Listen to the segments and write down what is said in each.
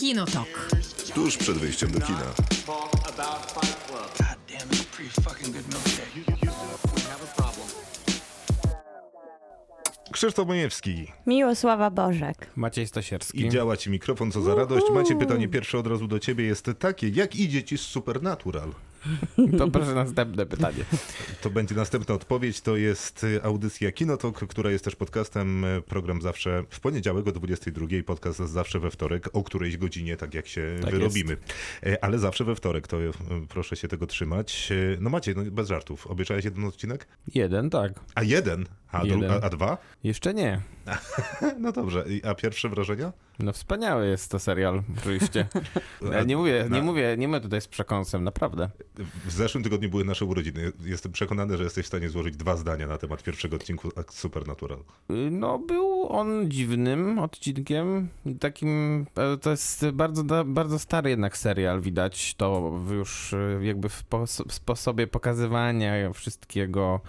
Kinotok. Tuż przed wyjściem do kina. Krzysztof Majewski. Miłosława Bożek. Maciej Stasierski. I działa ci mikrofon, co za radość. Macie pytanie pierwsze od razu do ciebie jest takie. Jak idzie ci z Supernatural? Poproszę następne pytanie. To będzie następna odpowiedź. To jest y, audycja Kinotok, która jest też podcastem. Program zawsze w poniedziałek o 22. Podcast zawsze we wtorek o którejś godzinie, tak jak się Tak wyrobimy. E, Ale zawsze we wtorek, to y, proszę się tego trzymać. E, No macie, no bez żartów. Obejrzałeś jeden odcinek? Jeden, tak. A jeden? A, dru- a, a dwa? Jeszcze nie. No dobrze. A pierwsze wrażenia? No wspaniały jest to serial, oczywiście. Ja nie mówię, nie mówię, nie mówię tutaj z przekąsem, naprawdę. W zeszłym tygodniu były nasze urodziny. Jestem przekonany, że jesteś w stanie złożyć dwa zdania na temat pierwszego odcinku Supernatural. No, był on dziwnym odcinkiem. Takim, e, to jest bardzo, bardzo stary jednak serial, widać to już e, jakby w sposobie pokazywania wszystkiego.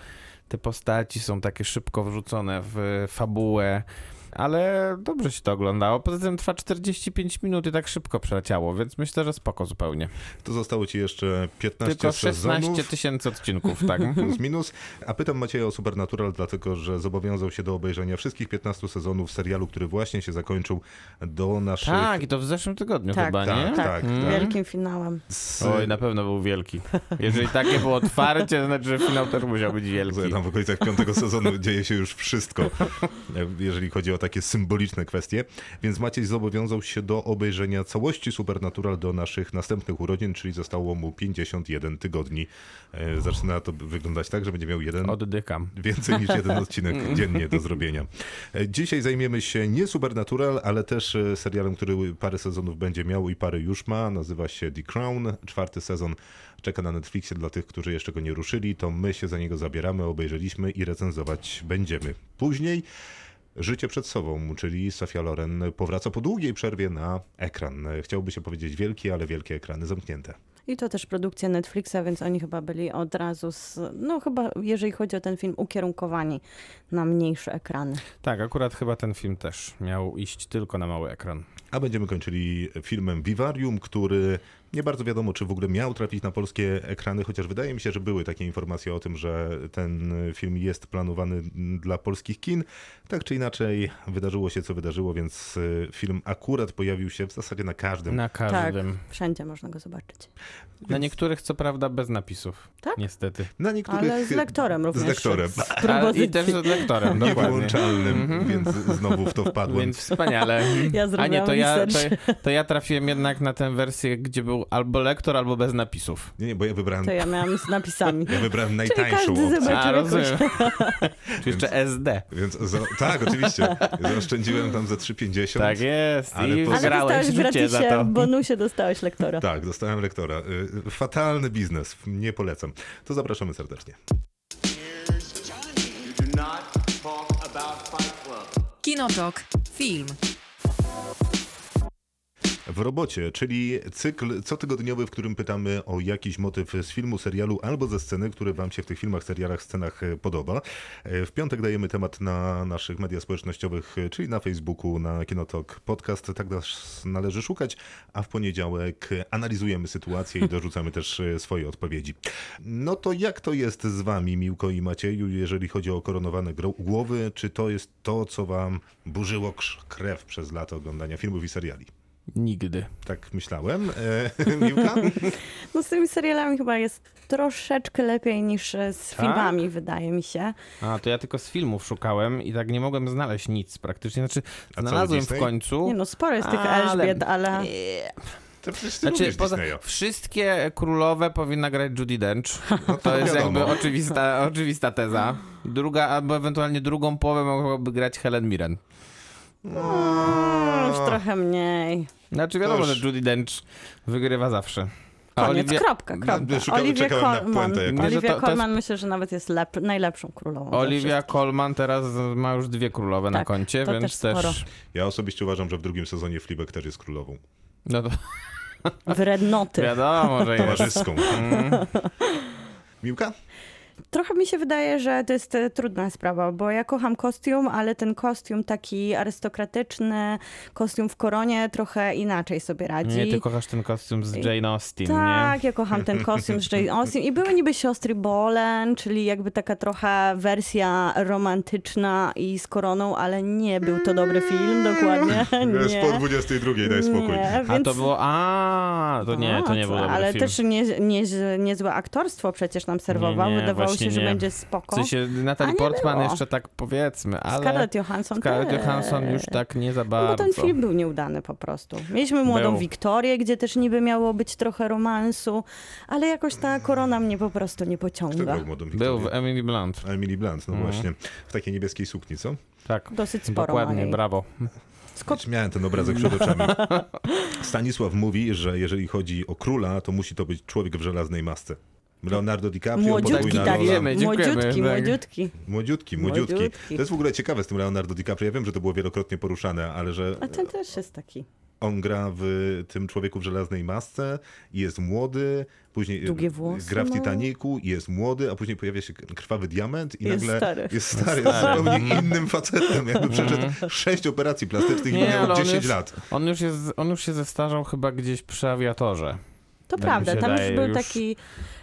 Te postaci są takie szybko wrzucone w fabułę. Ale dobrze się to oglądało. Poza tym trwa 45 minut i tak szybko przeleciało, więc myślę, że spoko zupełnie. To zostało ci jeszcze 15 Tylko 16 sezonów. tysięcy odcinków, tak. Plus minus. A pytam Macieja o Supernatural, dlatego że zobowiązał się do obejrzenia wszystkich 15 sezonów serialu, który właśnie się zakończył do naszych... Tak, i to w zeszłym tygodniu Tak, chyba, tak, nie? tak, Tak, Mm. wielkim finałem. z... Oj, na pewno był wielki. Jeżeli takie było otwarcie, to znaczy, że finał też musiał być wielki. Tam w okolicach piątego sezonu dzieje się już wszystko, jeżeli chodzi o takie symboliczne kwestie. Więc Maciej zobowiązał się do obejrzenia całości Supernatural do naszych następnych urodzin, czyli zostało mu 51 tygodni. E, Zaczyna to wyglądać tak, że będzie miał jeden Oddykam. Więcej niż jeden odcinek dziennie do zrobienia. E, Dzisiaj zajmiemy się nie Supernatural, ale też e, serialem, który parę sezonów będzie miał i parę już ma. Nazywa się The Crown. Czwarty sezon czeka na Netflixie dla tych, którzy jeszcze go nie ruszyli. To my się za niego zabieramy, obejrzeliśmy i recenzować będziemy. Później Życie przed sobą, czyli Sofia Loren powraca po długiej przerwie na ekran. Chciałoby się powiedzieć wielki, ale wielkie ekrany zamknięte. I to też produkcja Netflixa, więc oni chyba byli od razu, z, no chyba jeżeli chodzi o ten film, ukierunkowani na mniejsze ekrany. Tak, akurat chyba ten film też miał iść tylko na mały ekran. A będziemy kończyli filmem Vivarium, który nie bardzo wiadomo, czy w ogóle miał trafić na polskie ekrany, chociaż wydaje mi się, że były takie informacje o tym, że ten film jest planowany dla polskich kin. Tak czy inaczej, wydarzyło się co wydarzyło, więc y, film akurat pojawił się w zasadzie na każdym. Na każdym. Wszędzie można go zobaczyć. Na niektórych co prawda bez napisów. Tak? Niestety. Na niektórych. Ale z lektorem również. Z lektorem. Z I też z lektorem, dokładnie. Niewłączalnym, więc znowu w to wpadłem. Więc wspaniale. Ja A nie, to ja, to, to ja trafiłem jednak na tę wersję, gdzie był albo lektor, albo bez napisów. Nie, nie, bo ja wybrałem, To ja miałam z napisami. ja wybrałem Czyli najtańszą każdy opcję. A, rozumiem. Czy jeszcze SD. Więc za, tak, oczywiście. Zaoszczędziłem tam ze 3,50. Tak jest. Ale I po- Ale wygrałeś dostałeś w życie za gratisie, to. w bonusie dostałeś lektora. Tak, dostałem lektora. Y, Fatalny biznes, nie polecam. To zapraszamy serdecznie. Kinotok. Film. W robocie, czyli cykl cotygodniowy, w którym pytamy o jakiś motyw z filmu, serialu albo ze sceny, który wam się w tych filmach, serialach, scenach e, podoba. E, W piątek dajemy temat na naszych mediach społecznościowych, e, czyli na Facebooku, na Kinotok Podcast. Tak nas należy szukać, a w poniedziałek analizujemy sytuację i dorzucamy też swoje odpowiedzi. No to jak to jest z wami, Miłko i Macieju, jeżeli chodzi o koronowane głowy? Czy to jest to, co wam burzyło krew przez lata oglądania filmów i seriali? Nigdy. Tak myślałem. E, Miłka? No z tymi serialami chyba jest troszeczkę lepiej niż e, z Tak? filmami, wydaje mi się. A, to ja tylko z filmów szukałem i tak nie mogłem znaleźć nic praktycznie. Znaczy, A znalazłem w końcu. Nie no, sporo jest tych Ale- Elżbiet, ale... To przecież ty Znaczy, poza, Disneya. wszystkie królowe powinna grać Judy Dench. No To jest wiadomo. jakby oczywista, oczywista teza. Druga, albo ewentualnie drugą połowę mogłaby grać Helen Mirren. Mm, już trochę mniej. Znaczy wiadomo, że Judy Dench wygrywa zawsze. A Koniec, Olivia, kropka, kropka. Szukałem- Olivia czekałem na Colman, puentę jakąś. Nie, że Olivia to- to jest- Colman myślę, że nawet jest lep, najlepszą królową. Olivia. Colman teraz ma już dwie królowe na Tak, koncie, to więc też sporo. też... Ja osobiście uważam, że w drugim sezonie Fleabag też jest królową. No to Wrednoty. wiadomo, że jest. Towarzyską. Mm. Miłka? Trochę mi się wydaje, że to jest e, trudna sprawa, bo ja kocham kostium, ale ten kostium taki arystokratyczny, kostium w koronie trochę inaczej sobie radzi. Nie, ty kochasz ten kostium z Jane Austen, Tak, nie? ja kocham ten kostium z Jane Austen. I były niby siostry Bolen, czyli jakby taka trochę wersja romantyczna i z koroną, ale nie był to dobry film, dokładnie. Jest Nie. po 22, daj spokój. Nie, A więc... to było, a to nie, to nie A, był co, dobry Ale film. też nie, nie, niezłe aktorstwo przecież nam serwował. Nie, nie, Wydawało właśnie się, że nie. będzie spoko. W sensie Natalie nie Portman było. jeszcze tak powiedzmy, ale Scarlett Johansson Scarlett też. Johansson już tak nie za No bardzo. bo ten film był nieudany po prostu. Mieliśmy młodą Był. Wiktorię, gdzie też niby miało być trochę romansu, ale jakoś ta korona mnie po prostu nie Kto pociąga. grał młodą Był w Emily Blunt. Emily Blunt, no Mhm. właśnie. W takiej niebieskiej sukni, co? Tak. Dosyć sporo Dokładnie, brawo. Skąd Miałem ten obrazek przed oczami. Stanisław mówi, że jeżeli chodzi o króla, to musi to być człowiek w żelaznej masce. Leonardo DiCaprio, Młodziutki podwójna taki. rola. Wiemy, dziękujemy, Młodziutki, tak. młodziutki. Młodziutki, młodziutki. Młodziutki. To jest w ogóle ciekawe z tym Leonardo DiCaprio. Ja wiem, że to było wielokrotnie poruszane, ale że A ten też jest taki. on gra w tym człowieku w żelaznej masce i jest młody, później Długie włosy gra w. Titaniku i jest młody, a później pojawia się krwawy diament i Jest nagle stary. jest stary, jest zupełnie innym facetem. Jakby przeszedł sześć operacji plastycznych i Mhm. Nie, miał ale on 10 już- lat. On już, jest, on już się zestarzał chyba gdzieś przy awiatorze. To Tak prawda, tam już był już- taki...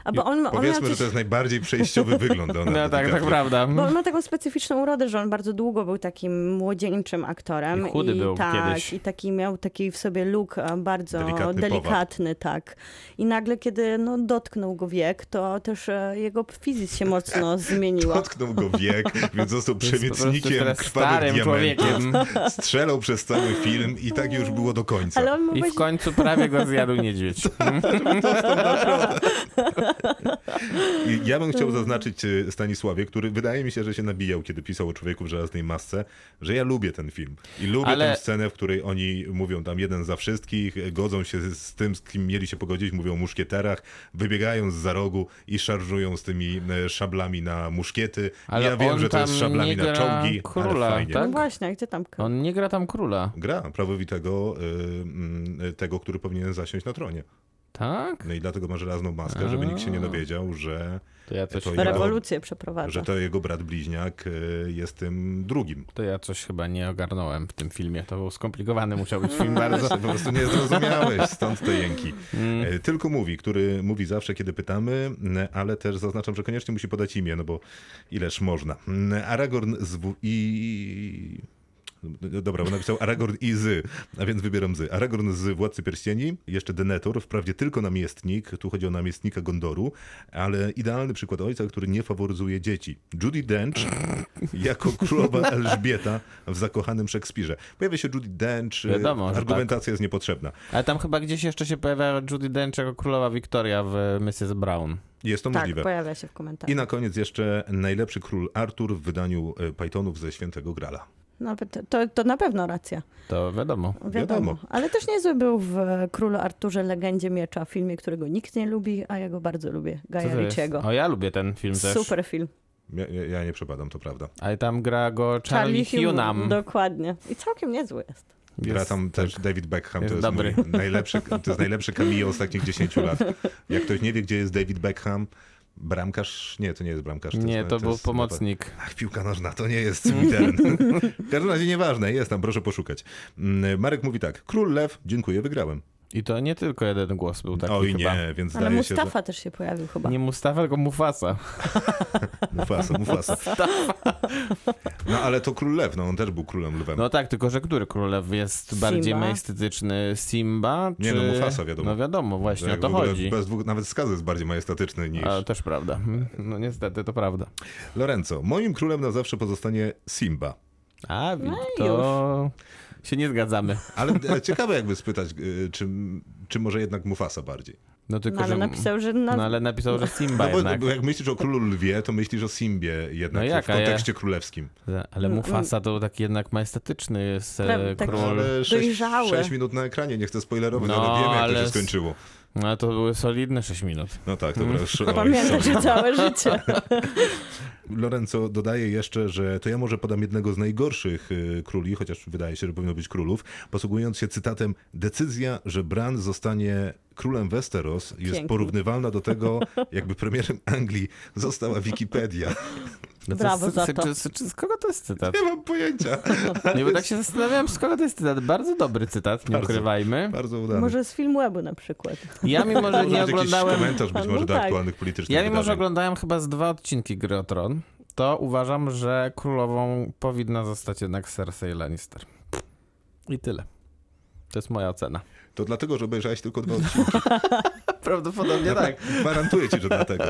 A bo on, on miał Powiedzmy, że to jest najbardziej przejściowy wygląd Leonardo No tak, tak prawda. Bo on ma taką specyficzną urodę, że on bardzo długo był takim młodzieńczym aktorem. I chudy był tak, kiedyś. I taki miał taki w sobie look e, bardzo Delikatny delikatny, tak. I nagle, kiedy no, dotknął go wiek, to też e, jego fizyk się mocno zmieniła. Dotknął go wiek, więc został przemytnikiem diamentów. człowiekiem. Strzelał przez cały film i tak już było do końca. Ale on ma I w końcu prawie go zjadł niedźwiedź. Ja bym chciał zaznaczyć e, Stanisławie, który wydaje mi się, że się nabijał, kiedy pisał o człowieku w żelaznej masce, że ja lubię ten film. I lubię Ale- tę scenę, w której oni mówią tam jeden za wszystkich, godzą się z, tym, z kim mieli się pogodzić, mówią o muszkieterach, wybiegają z za rogu i szarżują z tymi e, szablami na muszkiety. Ale ja wiem, że to jest szablami nie na czołgi, króla, ale fajnie. No tak? właśnie, a gdzie tam... On nie gra tam króla. Gra prawowitego, y, mm, y, tego, który powinien zasiąść na tronie. Tak? No i dlatego ma żelazną maskę, żeby nikt się nie A. dowiedział, że, To ja coś, To chyba, jego- Rewolucję przeprowadza. że to jego brat bliźniak y, jest tym drugim. to ja coś chyba nie ogarnąłem w tym filmie. To był skomplikowany, musiał być film bardzo. Po prostu nie zrozumiałeś, stąd te jęki. Mm. Y, Tylko mówi, który mówi zawsze, kiedy pytamy, ale też zaznaczam, że koniecznie musi podać imię, no bo ileż można. Aragorn z w... i... Dobra, bo napisał Aragorn i z, a więc wybieram z. Aragorn z Władcy Pierścieni, jeszcze Denethor, wprawdzie tylko namiestnik, tu chodzi o namiestnika Gondoru, ale idealny przykład ojca, który nie faworyzuje dzieci. Judy Dench jako królowa Elżbieta w zakochanym Szekspirze. Pojawia się Judy Dench, y, Wiadomo, argumentacja jest niepotrzebna. Ale tam chyba gdzieś jeszcze się pojawia Judy Dench jako królowa Wiktoria w Mrs. Brown. Jest to Tak, możliwe. pojawia się w komentarzach. I na koniec jeszcze najlepszy król Artur w wydaniu y, Pythonów ze Świętego Grala. Nawet to, to na pewno racja. To wiadomo. Wiadomo. Wiadomo. Ale też niezły był w Królu Arturze Legendzie Miecza, filmie, którego nikt nie lubi, a ja go bardzo lubię. Gaja? Ricciego. O, ja lubię ten film też. Super film. Ja, ja, nie przepadam, to prawda. Ale tam gra go Charlie, Hunnam. Dokładnie. I całkiem niezły jest. Gra Jest- tam też tak. David Beckham, Jest to jest dobry. mój najlepszy, to jest najlepszy cameo ostatnich 10 lat. Jak ktoś nie wie, gdzie jest David Beckham, bramkarz, nie, to nie jest bramkarz. Nie, jest, to był jest- pomocnik. Ach, piłka nożna, to nie jest Widern. w każdym razie nieważne, jest tam, proszę poszukać. Mm, Marek mówi tak, Król Lew, dziękuję, wygrałem. I to nie tylko jeden głos był taki Oj chyba. nie, więc Ale zdaje się, Mustafa też się pojawił chyba. Nie Mustafa, tylko Mufasa. że... Mufasa, Mufasa. No ale to Król Lew, no on też był Królem Lwem. No tak, tylko że który królew jest bardziej Simba. majestatyczny? Simba? Czy... Nie, no Mufasa, wiadomo. No wiadomo, właśnie Jak o to chodzi. Bez dwóch, nawet skaz jest bardziej majestatyczny niż... A, też prawda. No niestety, to prawda. Lorenzo, moim królem na zawsze pozostanie Simba. A, No to się nie zgadzamy. Ale e, ciekawe jakby spytać, e, czy, czy może jednak Mufasa bardziej. No tylko, No, ale że... napisał, że na... No ale napisał, że Simba No bo, jednak. bo jak myślisz o królu lwie, to myślisz o Simbie jednak No w a ja- kontekście królewskim. Ale Mm, Mufasa to taki jednak majestatyczny jest e, taki- król. Ale 6, Dojrzały. minut na ekranie, nie chcę spoilerować, No, ale wiemy jak to ale się s- skończyło. No ale to były solidne 6 minut. No tak, dobra. już- oj, Mm. Pamiętasz całe życie. Lorenzo dodaje jeszcze, że to ja może podam jednego z najgorszych y, króli, chociaż wydaje się, że powinno być królów, posługując się cytatem decyzja, że Bran zostanie królem Westeros jest Pięknie. porównywalna do tego, jakby premierem Anglii została Wikipedia. No to Brawo jest- za to. Czy, czy, z kogo to jest cytat? Nie mam pojęcia. Nie, bo tak się zastanawiałem, z kogo to jest cytat. Bardzo dobry cytat, nie Bardzo. ukrywajmy. Bardzo udany. Może z filmu webu na przykład. Ja mimo, że Może nie oglądałem... komentarz być No może do tak. aktualnych politycznych Ja mimo, że oglądałem chyba z dwa odcinki Gry o Tron, to uważam, że królową powinna zostać jednak Cersei Lannister. I tyle. To jest moja ocena. To dlatego, że obejrzałeś tylko dwa odcinki. Prawdopodobnie tak. Gwarantuję ci, że dlatego.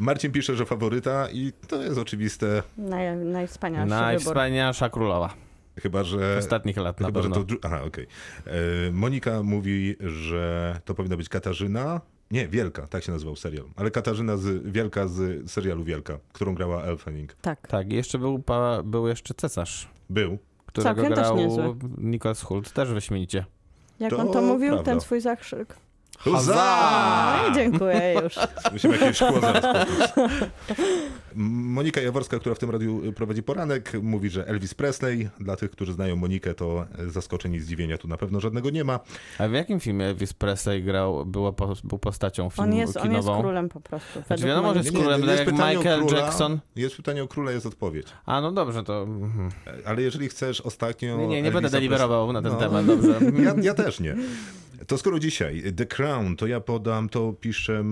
Marcin pisze, że faworyta i to jest oczywiste, Naj, najwspanialszy wybór. Najwspanialsza królowa chyba że... ostatnich lat na Chyba, że pewno. to... dru- Aha, okej. E, Monika mówi, że to powinna być Katarzyna. Nie, Wielka, tak się nazywał serial. Ale Katarzyna z, Wielka z serialu Wielka, którą grała Elfening. Tak. Tak, i jeszcze był, pa, był jeszcze cesarz, Był. którego Całkiem też grał niezły. Nicholas Hult, też wyśmienicie. Jak To on to mówił, prawda. ten swój zakrzyk. Huza! No i dziękuję już. Musimy jakieś szkło zaraz. Monika Jaworska, która w tym radiu prowadzi poranek, mówi, że Elvis Presley. Dla tych, którzy znają Monikę, to zaskoczeń i zdziwienia tu na pewno żadnego nie ma. A w jakim filmie Elvis Presley grał, było, po, był postacią filmu On jest, on jest kinową? królem po prostu. Znaczy wiadomo, że jest królem, tak jak pytanie o Michael króla, Jackson. Jest pytanie o króla, jest odpowiedź. A, no dobrze, to... mhm. Ale jeżeli chcesz ostatnio... Nie, nie, nie Elvisa będę Presley- deliberował na ten No. temat, dobrze. Ja, ja też nie. To skoro dzisiaj The Crown, to ja podam, to pisze,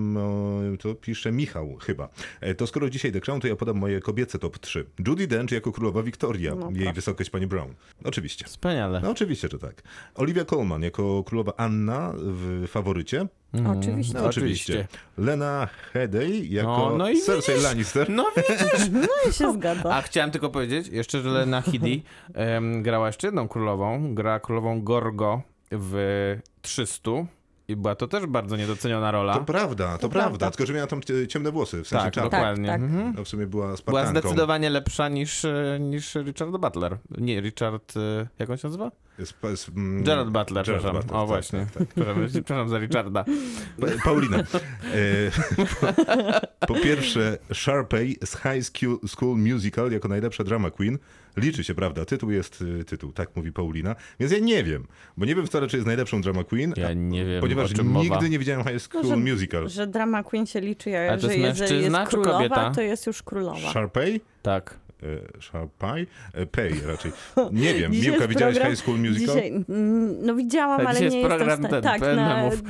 to pisze Michał chyba. E, To skoro dzisiaj The Crown, to ja podam moje kobiece top 3. Judy Dench jako królowa Wiktoria, No jej proszę. wysokość pani Brown. Oczywiście. Wspaniale. No oczywiście, że tak. Olivia Colman jako królowa Anna w faworycie. Mhm. Oczywiście. No oczywiście. Lena Headey jako No, no i Cersei widzisz? Lannister. No widzisz. No i się zgadza. A chciałem tylko powiedzieć jeszcze, że Lena Headey em, grała jeszcze jedną królową. Grała królową Gorgo w 300 i była to też bardzo niedoceniona rola. To prawda, to, To prawda. prawda. Tylko, że miała tam cie- ciemne włosy, w sensie tak, czarne. dokładnie. Tak, tak. Mhm. No w sumie była Była Spartanką. zdecydowanie lepsza niż, e, niż Richard Butler. Nie, Richard, e, jak on się nazywa? Sp- s- mm, Gerard Butler, Gerard przepraszam. Butler, o tak, właśnie. tak, tak. Przepraszam, przepraszam za Richarda. Pa- Paulina. E, po, po pierwsze, Sharpay z High School Musical jako najlepsza drama queen. Liczy się, prawda? Tytuł jest y, tytuł, tak mówi Paulina. Więc ja nie wiem, bo nie wiem wcale, czy jest najlepszą drama queen, Ja nie wiem, ponieważ o czym nigdy mowa. nie widziałem High School No, że- Musical. Że drama queen się liczy, Ale a to że jest jeżeli jest czy królowa, kobieta? to jest już królowa. Sharpay? Tak. Sharpay? E, Pay raczej. Nie wiem. Dzisiaj Miłka, jest widziałeś program- High School Musical? Dzisiaj, no widziałam, Tak, ale dzisiaj nie jest jestem program ten, Tak, pełen na, memów.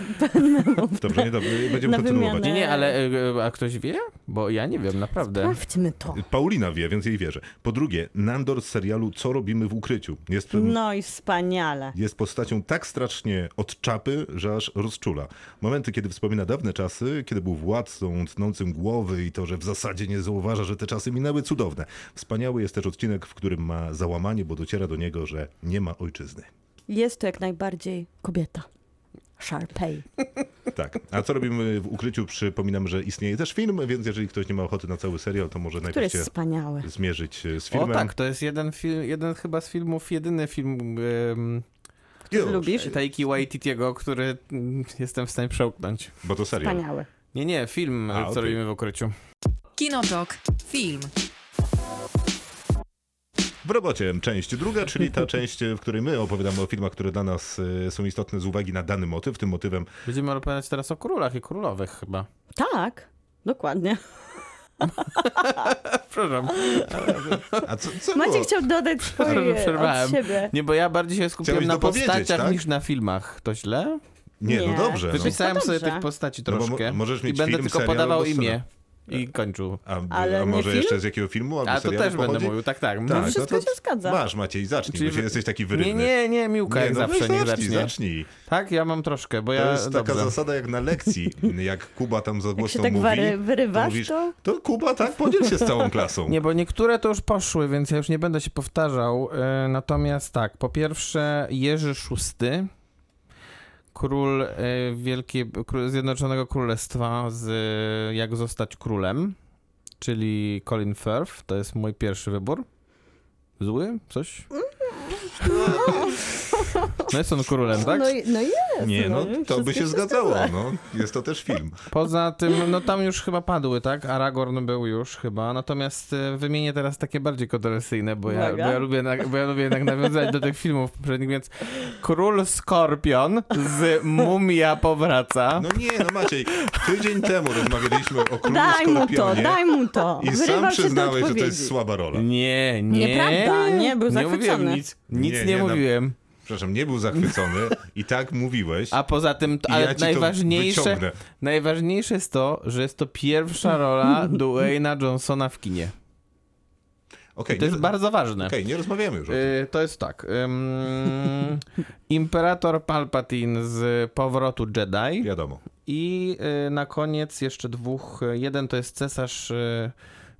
Dobrze, nie, dobrze. Będziemy Na kontynuować. wymianę. Nie, nie, ale e, a ktoś wie? Bo ja nie wiem, naprawdę. Sprawdźmy to. Paulina wie, więc jej wierzę. Po drugie, Nandor z serialu Co robimy w ukryciu? Jest No i wspaniale. jest postacią tak strasznie od czapy, że aż rozczula. Momenty, kiedy wspomina dawne czasy, kiedy był władcą, tnącym głowy i to, że w zasadzie nie zauważa, że te czasy minęły cudowne. Wspaniały jest też odcinek, w którym ma załamanie, bo dociera do niego, że nie ma ojczyzny. Jest to jak najbardziej kobieta. Sharpay. Tak. A co robimy w ukryciu? Przypominam, że istnieje też film, więc jeżeli ktoś nie ma ochoty na cały serial, to może Który najpierw się wspaniały. zmierzyć e, z O filmem. tak, to jest jeden film, jeden chyba z filmów, jedyny film um, Już, Lubisz? Taiki Waititiego, który mm, jestem w stanie przełknąć. Bo to serial. Wspaniały. Nie, nie, film, A, co okej. robimy w ukryciu. Kinotok. Film. W robocie część druga, czyli ta część, w której my opowiadamy o filmach, które dla nas e, są istotne z uwagi na dany motyw. Tym motywem Będziemy opowiadać teraz o królach i królowych chyba. Tak, dokładnie. Przepraszam. A co, co Maciek było? chciał dodać swoje przerwałem. od siebie. Nie, bo ja bardziej się skupiłem Chciałeś na postaciach tak? niż na filmach. To źle? Nie, no Nie. dobrze. No. Wypisałem sobie dobrze. tych postaci No troszkę możesz i mieć będę film, tylko serial podawał imię i kończył. A, Ale a nie może film? jeszcze z jakiego filmu albo A to też będę mówił, tak, tak. Tak, No no wszystko to się zgadza. Masz Maciej, zacznij, Czyli bo wy- jesteś taki Nie, wyrywny. nie, nie, Miłka jak no zawsze, zacznij, zacznie. zacznij. Tak, ja mam troszkę, bo To ja... jest taka dobrze. zasada jak na lekcji. Jak Kuba tam za głośno się tak mówi, to wyrywasz, mówisz, to... to Kuba, tak, podziel się z całą klasą. Nie, bo niektóre to już poszły, więc ja już nie będę się powtarzał. E, Natomiast tak, po pierwsze Jerzy VI, król e, Wielkiej, Zjednoczonego Królestwa z e, Jak zostać królem, czyli Colin Firth, to jest mój pierwszy wybór. Zły? Coś? No jest on królem, tak? No, i- no jest. Nie, no to by się zgadzało, zgadza. no. Jest to też film. Poza tym, no tam już chyba padły, tak? Aragorn był już chyba, natomiast e, wymienię teraz takie bardziej kontrowersyjne, bo ja, bo ja, lubię, bo ja lubię jednak nawiązać do tych filmów poprzednich, więc Król Skorpion z Mumia powraca. No nie, no Maciej, tydzień temu rozmawialiśmy o Królu Daj mu to, Skorpionie daj mu to. i sam się do przyznałeś, że to jest słaba rola. Nie, nie. Nieprawda, nie, był Nie mówiłem zachwycony. nic, nic Nie, nie, nie, no- mówiłem. Przepraszam, nie był zachwycony i tak mówiłeś. A poza tym, I ale ja ci to najważniejsze, najważniejsze jest to, że jest to pierwsza rola Dwayna Johnsona w kinie. Okej, To jest nie, bardzo ważne. okej, nie rozmawiamy już o tym. Y, to jest tak. ym, Imperator Palpatine z Powrotu Jedi Wiadomo. i y, na koniec jeszcze dwóch. Jeden to jest cesarz y,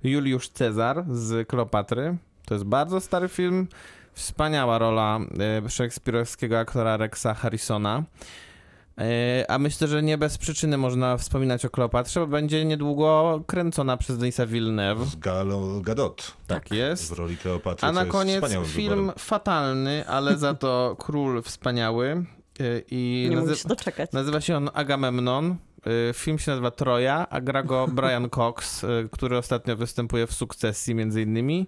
Juliusz Cezar z Kleopatry. To jest bardzo stary film. Wspaniała rola y, szekspirowskiego aktora Rexa Harrisona. Y, A myślę, że nie bez przyczyny można wspominać o Kleopatrze, bo będzie niedługo kręcona przez Denisa Villeneuve. Z Gal Gadot Tak jest. w roli Kleopatry, A na koniec film wyborem. fatalny, ale za to król wspaniały. y, I Nie nazy- się doczekać. nazywa się on Agamemnon. Y, Film się nazywa Troja, a gra go Brian Cox, y, który ostatnio występuje w sukcesji między innymi.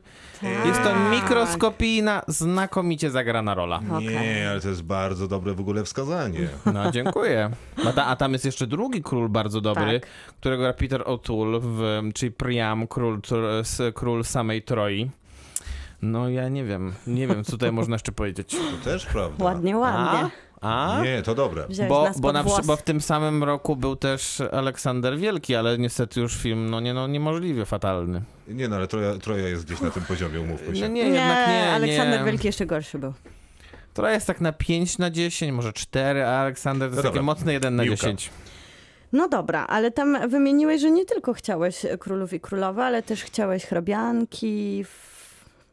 Jest to Tak. mikroskopijna, znakomicie zagrana rola. Nie, ale to jest bardzo dobre w ogóle wskazanie. No, dziękuję. A, ta, a tam jest jeszcze drugi król bardzo dobry, Tak. którego gra Peter O'Toole, w, czyli Priam, król, król samej Troi. No ja nie wiem, nie wiem, co tutaj można jeszcze powiedzieć. To też prawda. Ładnie, ładnie. A? Nie, to dobre. Wziąłeś Bo, nas bo, pod na, bo w tym samym roku był też Aleksander Wielki, ale niestety już film no, nie, no, niemożliwie fatalny. Nie, no ale Troja, Troja jest gdzieś na tym poziomie, umówmy się. No nie, Nie, jednak nie. Aleksander nie. Wielki jeszcze gorszy był. Troja jest tak na 5 na 10, może 4, a Aleksander to jest No takie dobra. mocne 1 na Miłka. 10. No dobra, ale tam wymieniłeś, że nie tylko chciałeś królów i królowe, ale też chciałeś hrabianki,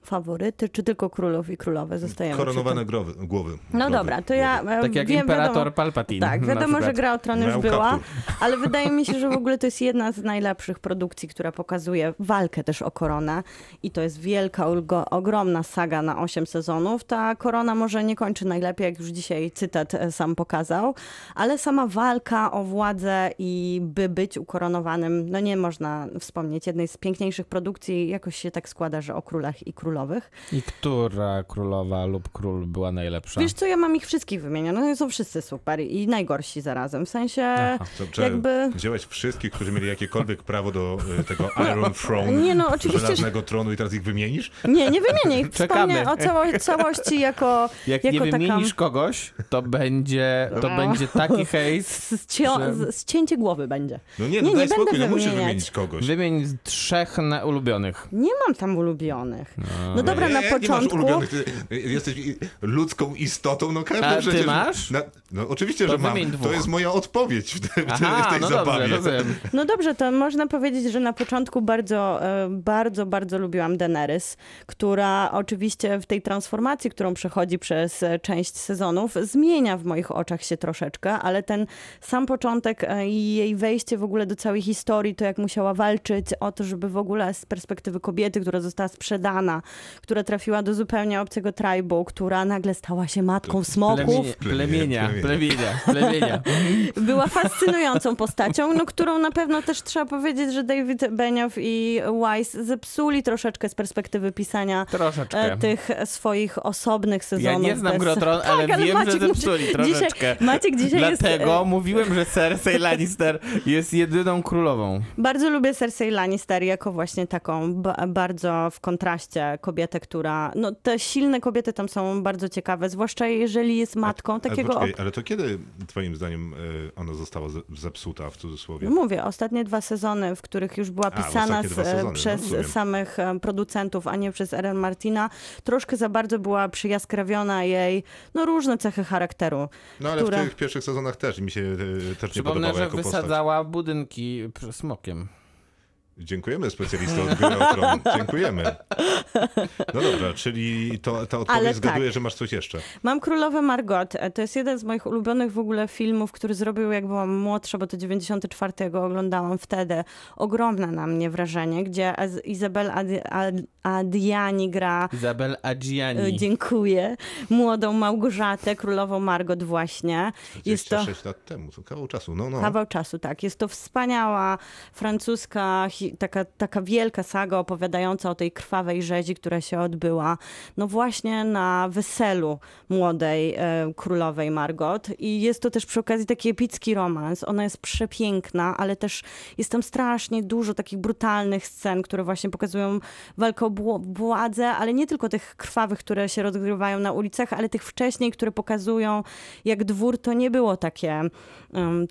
faworyty, czy tylko królów i królowe zostajemy Koronowane tym? growy, głowy. No Głowy, dobra, to ja głowy. Tak jak wiem, Imperator wiadomo, Palpatine. Tak, wiadomo, że. Gra o Tron już była, ale wydaje mi się, że w ogóle to jest jedna z najlepszych produkcji, która pokazuje walkę też o koronę i to jest wielka, ulgo, ogromna saga na 8 sezonów. Ta korona może nie kończy najlepiej, jak już dzisiaj cytat e, sam pokazał, ale sama walka o władzę i by być ukoronowanym, no nie można wspomnieć jednej z piękniejszych produkcji, jakoś się tak składa, że o królach i królowych. I która królowa lub król była najlepsza? Wiesz co, ja mam ich wszystkich wymienionych, są wszyscy super i najgorsi zarazem, w sensie... Aha. To, jakby- Wziąłeś wszystkich, którzy mieli jakiekolwiek prawo do y, tego Iron Throne, Nie no, oczywiście, że- tronu i teraz ich wymienisz? Nie, nie wymienię ich. Wspomnę o cało, całości jako, Jak jako nie taka... wymienisz kogoś, to będzie, to No. będzie taki hejs. Zcio- że- z- Zcięcie głowy będzie. No nie, Nie, no nie daj będę spokój, no musisz wymieniać. wymienić kogoś. Wymień trzech na ulubionych. Nie mam tam ulubionych. No dobra, Nie, na jak Nie masz początku... ulubionych, ty jesteś ludzką istotą, no każdy A ty przecież... masz? Na, no oczywiście, To że mam. wymień To dwóch. jest moja odpowiedź w, te, w, te, w Aha, tej no zabawie. dobrze. No dobrze, to można powiedzieć, że na początku bardzo, e, bardzo, bardzo lubiłam Daenerys, która oczywiście w tej transformacji, którą przechodzi przez e, część sezonów, zmienia w moich oczach się troszeczkę, ale ten sam początek e, i jej wejście w ogóle do całej historii, to jak musiała walczyć o to, żeby w ogóle z perspektywy kobiety, która została sprzedana, która trafiła do zupełnie obcego tribu, która nagle stała się matką smoków. Plemienie, Plemienia, plemienia, plemienia, była fascynującą postacią, no, którą na pewno też trzeba powiedzieć, że David Benioff i Weiss zepsuli troszeczkę z perspektywy pisania Troszeczkę. e, tych swoich osobnych sezonów. Ja nie znam bez- Grotron, ale Tak, ale wiem, Maciek że zepsuli dzisiaj- troszeczkę. Maciek dzisiaj jest, Dlatego e, mówiłem, że Cersei Lannister jest jedyną królową. Bardzo lubię Cersei Lannister jako właśnie taką ba- bardzo w kontraście kobietę, która... No te silne kobiety tam są bardzo ciekawe, zwłaszcza jeżeli jest matką Ale takiego... poczekaj, ale to kiedy twoim zdaniem y, ona została ze- zepsuta w cudzysłowie? Mówię, ostatnie dwa sezony, w których już była A, pisana dwa z, sezony, no, przez rozumiem. samych e, producentów, a nie przez Eren Martina, troszkę za bardzo była przyjaskrawiona jej no, różne cechy charakteru. No ale które- w tych pierwszych sezonach też mi się też nie Przypomnę, podobała że jako postać. wysadzała budynki smokiem. Dziękujemy specjalisto od Gry o Tron. Dziękujemy. No dobra, czyli to, ta odpowiedź Ale zgaduje, tak. że masz coś jeszcze. Mam Królowę Margot. E, To jest jeden z moich ulubionych w ogóle filmów, który zrobił jak byłam młodsza, bo to 94 go oglądałam wtedy. Ogromne na mnie wrażenie, gdzie Izabel Adjani gra Izabel E, Adjiani. Dziękuję. Młodą Małgorzatę, królową Margot właśnie. Jest to 26 lat temu, to kawał czasu. No, no. kawał czasu, tak. Jest to wspaniała francuska, hi- taka, taka wielka saga opowiadająca o tej krwawej rzezi, która się odbyła. No właśnie na weselu młodej e, królowej Margot. I jest to też przy okazji taki epicki romans. Ona jest przepiękna, ale też jest tam strasznie dużo takich brutalnych scen, które właśnie pokazują walkę o władzę, ale nie tylko tych krwawych, które się rozgrywają na ulicach, ale tych wcześniej, które pokazują, jak dwór to nie było takie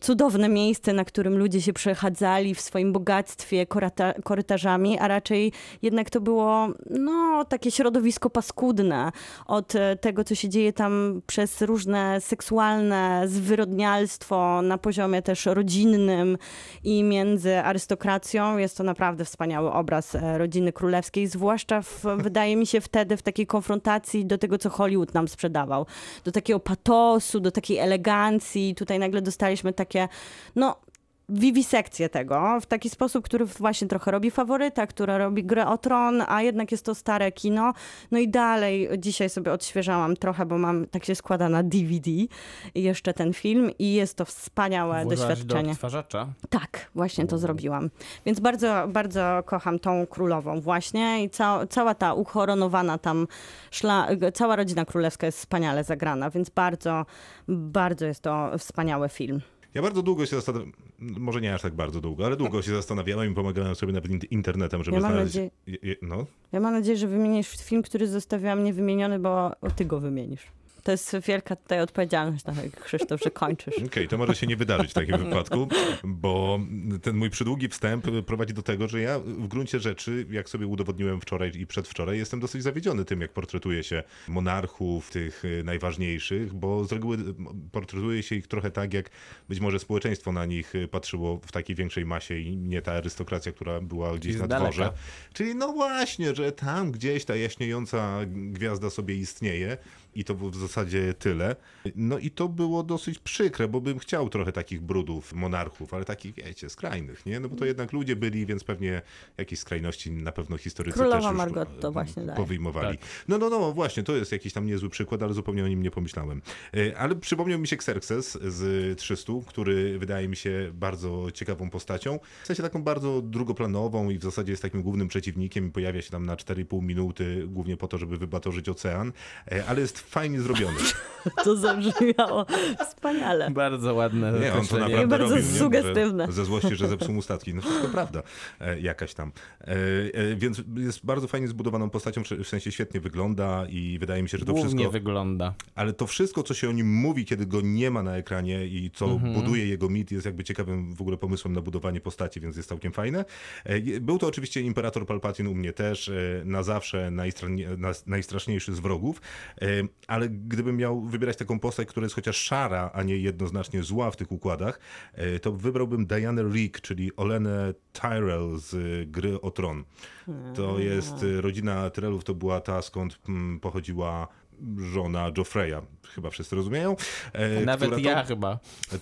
cudowne miejsce, na którym ludzie się przechadzali w swoim bogactwie korata- korytarzami, a raczej jednak to było no, takie środowisko paskudne od e, tego, co się dzieje tam przez różne seksualne zwyrodnialstwo na poziomie też rodzinnym i między arystokracją. Jest to naprawdę wspaniały obraz e, rodziny królewskiej, zwłaszcza w, wydaje mi się wtedy w takiej konfrontacji do tego, co Hollywood nam sprzedawał. Do takiego patosu, do takiej elegancji. Tutaj nagle dostaliśmy takie, no wiwisekcję tego w taki sposób, który właśnie trochę robi faworyta, która robi grę o tron, a jednak jest to stare kino. No i dalej dzisiaj sobie odświeżałam trochę, bo mam, tak się składa na DVD jeszcze ten film i jest to wspaniałe doświadczenie. do odtwarzacza. Tak, właśnie to zrobiłam. Więc bardzo, bardzo kocham tą królową właśnie i ca cała ta uchoronowana tam szla, cała rodzina królewska jest wspaniale zagrana, więc bardzo, bardzo jest to wspaniały film. Ja bardzo długo się zastanawiałem, może nie aż tak bardzo długo, ale długo się zastanawiałem i pomagałem sobie nawet int- internetem, żeby Ja znaleźć... nadzieję- No, Ja mam nadzieję, że wymienisz film, który zostawiłam niewymieniony, bo ty go wymienisz. To jest wielka tutaj odpowiedzialność, na Krzysztof, że kończysz. Okej, to może się nie wydarzyć w takim wypadku, bo ten mój przydługi wstęp prowadzi do tego, że ja w gruncie rzeczy, jak sobie udowodniłem wczoraj i przedwczoraj, jestem dosyć zawiedziony tym, jak portretuje się monarchów, tych najważniejszych, bo z reguły portretuje się ich trochę tak, jak być może społeczeństwo na nich patrzyło w takiej większej masie i nie ta arystokracja, która była gdzieś Czyli na daleka. dworze. Czyli no właśnie, że tam gdzieś ta jaśniejąca gwiazda sobie istnieje i to było w zasadzie tyle. No i to było dosyć przykre, bo bym chciał trochę takich brudów monarchów, ale takich, wiecie, skrajnych, nie? No bo to jednak ludzie byli, więc pewnie jakieś skrajności na pewno historycy Królowa też już Margot to właśnie daje. powyjmowali. Tak. No, no, no, właśnie, to jest jakiś tam niezły przykład, ale zupełnie o nim nie pomyślałem. E, Ale przypomniał mi się Xerxes z 300, który wydaje mi się bardzo ciekawą postacią. W sensie taką bardzo drugoplanową i w zasadzie jest takim głównym przeciwnikiem i pojawia się tam na 4,5 minuty, głównie po to, żeby wybatorzyć ocean, E, ale jest fajnie zrobiony. To zabrzmiało wspaniale. Bardzo ładne Nie, on to naprawdę Bardzo robił, nie? sugestywne. Że Ze złości, że zepsuł mu statki. No wszystko prawda. E, jakaś tam. E, e, więc jest bardzo fajnie zbudowaną postacią, w sensie świetnie wygląda i wydaje mi się, że to Głównie wszystko... wygląda. Ale to wszystko, co się o nim mówi, kiedy go nie ma na ekranie i co Mhm. buduje jego mit, jest jakby ciekawym w ogóle pomysłem na budowanie postaci, więc jest całkiem fajne. E, Był to oczywiście Imperator Palpatine u mnie też, e, na zawsze najstra- na- najstraszniejszy z wrogów, E, ale gdybym miał wybierać taką postać, która jest chociaż szara, a nie jednoznacznie zła w tych układach, e, to wybrałbym Diana Rigg, czyli Olenę Tyrell z e, gry o Tron. To jest e, rodzina Tyrellów, to była ta, skąd mm, pochodziła żona Joffreya, chyba wszyscy rozumieją. Nawet to- ja chyba.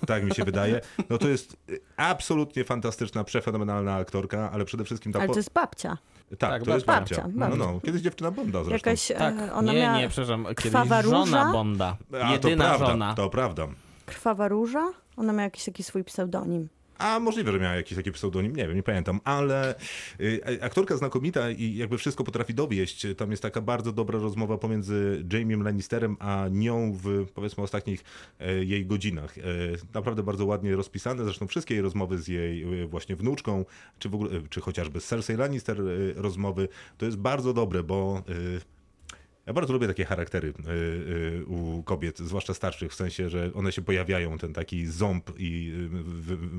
tak mi się wydaje. No to jest absolutnie fantastyczna, przefenomenalna aktorka, ale przede wszystkim ta... Ale to jest babcia. Tak, tak, to jest babcia, babcia. babcia. No, no. Kiedyś dziewczyna Bonda zresztą. Jakaś, Tak, e, ona nie, miała nie, przepraszam. Kiedyś krwawa żona róża? Bonda. A, to Jedyna prawda, żona. to prawda. krwawa róża? Ona miała jakiś taki swój pseudonim. A możliwe, że miała jakiś taki pseudonim, nie wiem, nie pamiętam, ale y, aktorka znakomita i jakby wszystko potrafi dowieść. Tam jest taka bardzo dobra rozmowa pomiędzy Jamiem Lannisterem a nią w powiedzmy ostatnich e, jej godzinach. E, Naprawdę bardzo ładnie rozpisane, zresztą wszystkie jej rozmowy z jej e, właśnie wnuczką, czy w ogóle, czy chociażby z Cersei Lannister rozmowy, to jest bardzo dobre, bo ja bardzo lubię takie charaktery y, y, u kobiet, zwłaszcza starszych, w sensie, że one się pojawiają, ten taki ząb i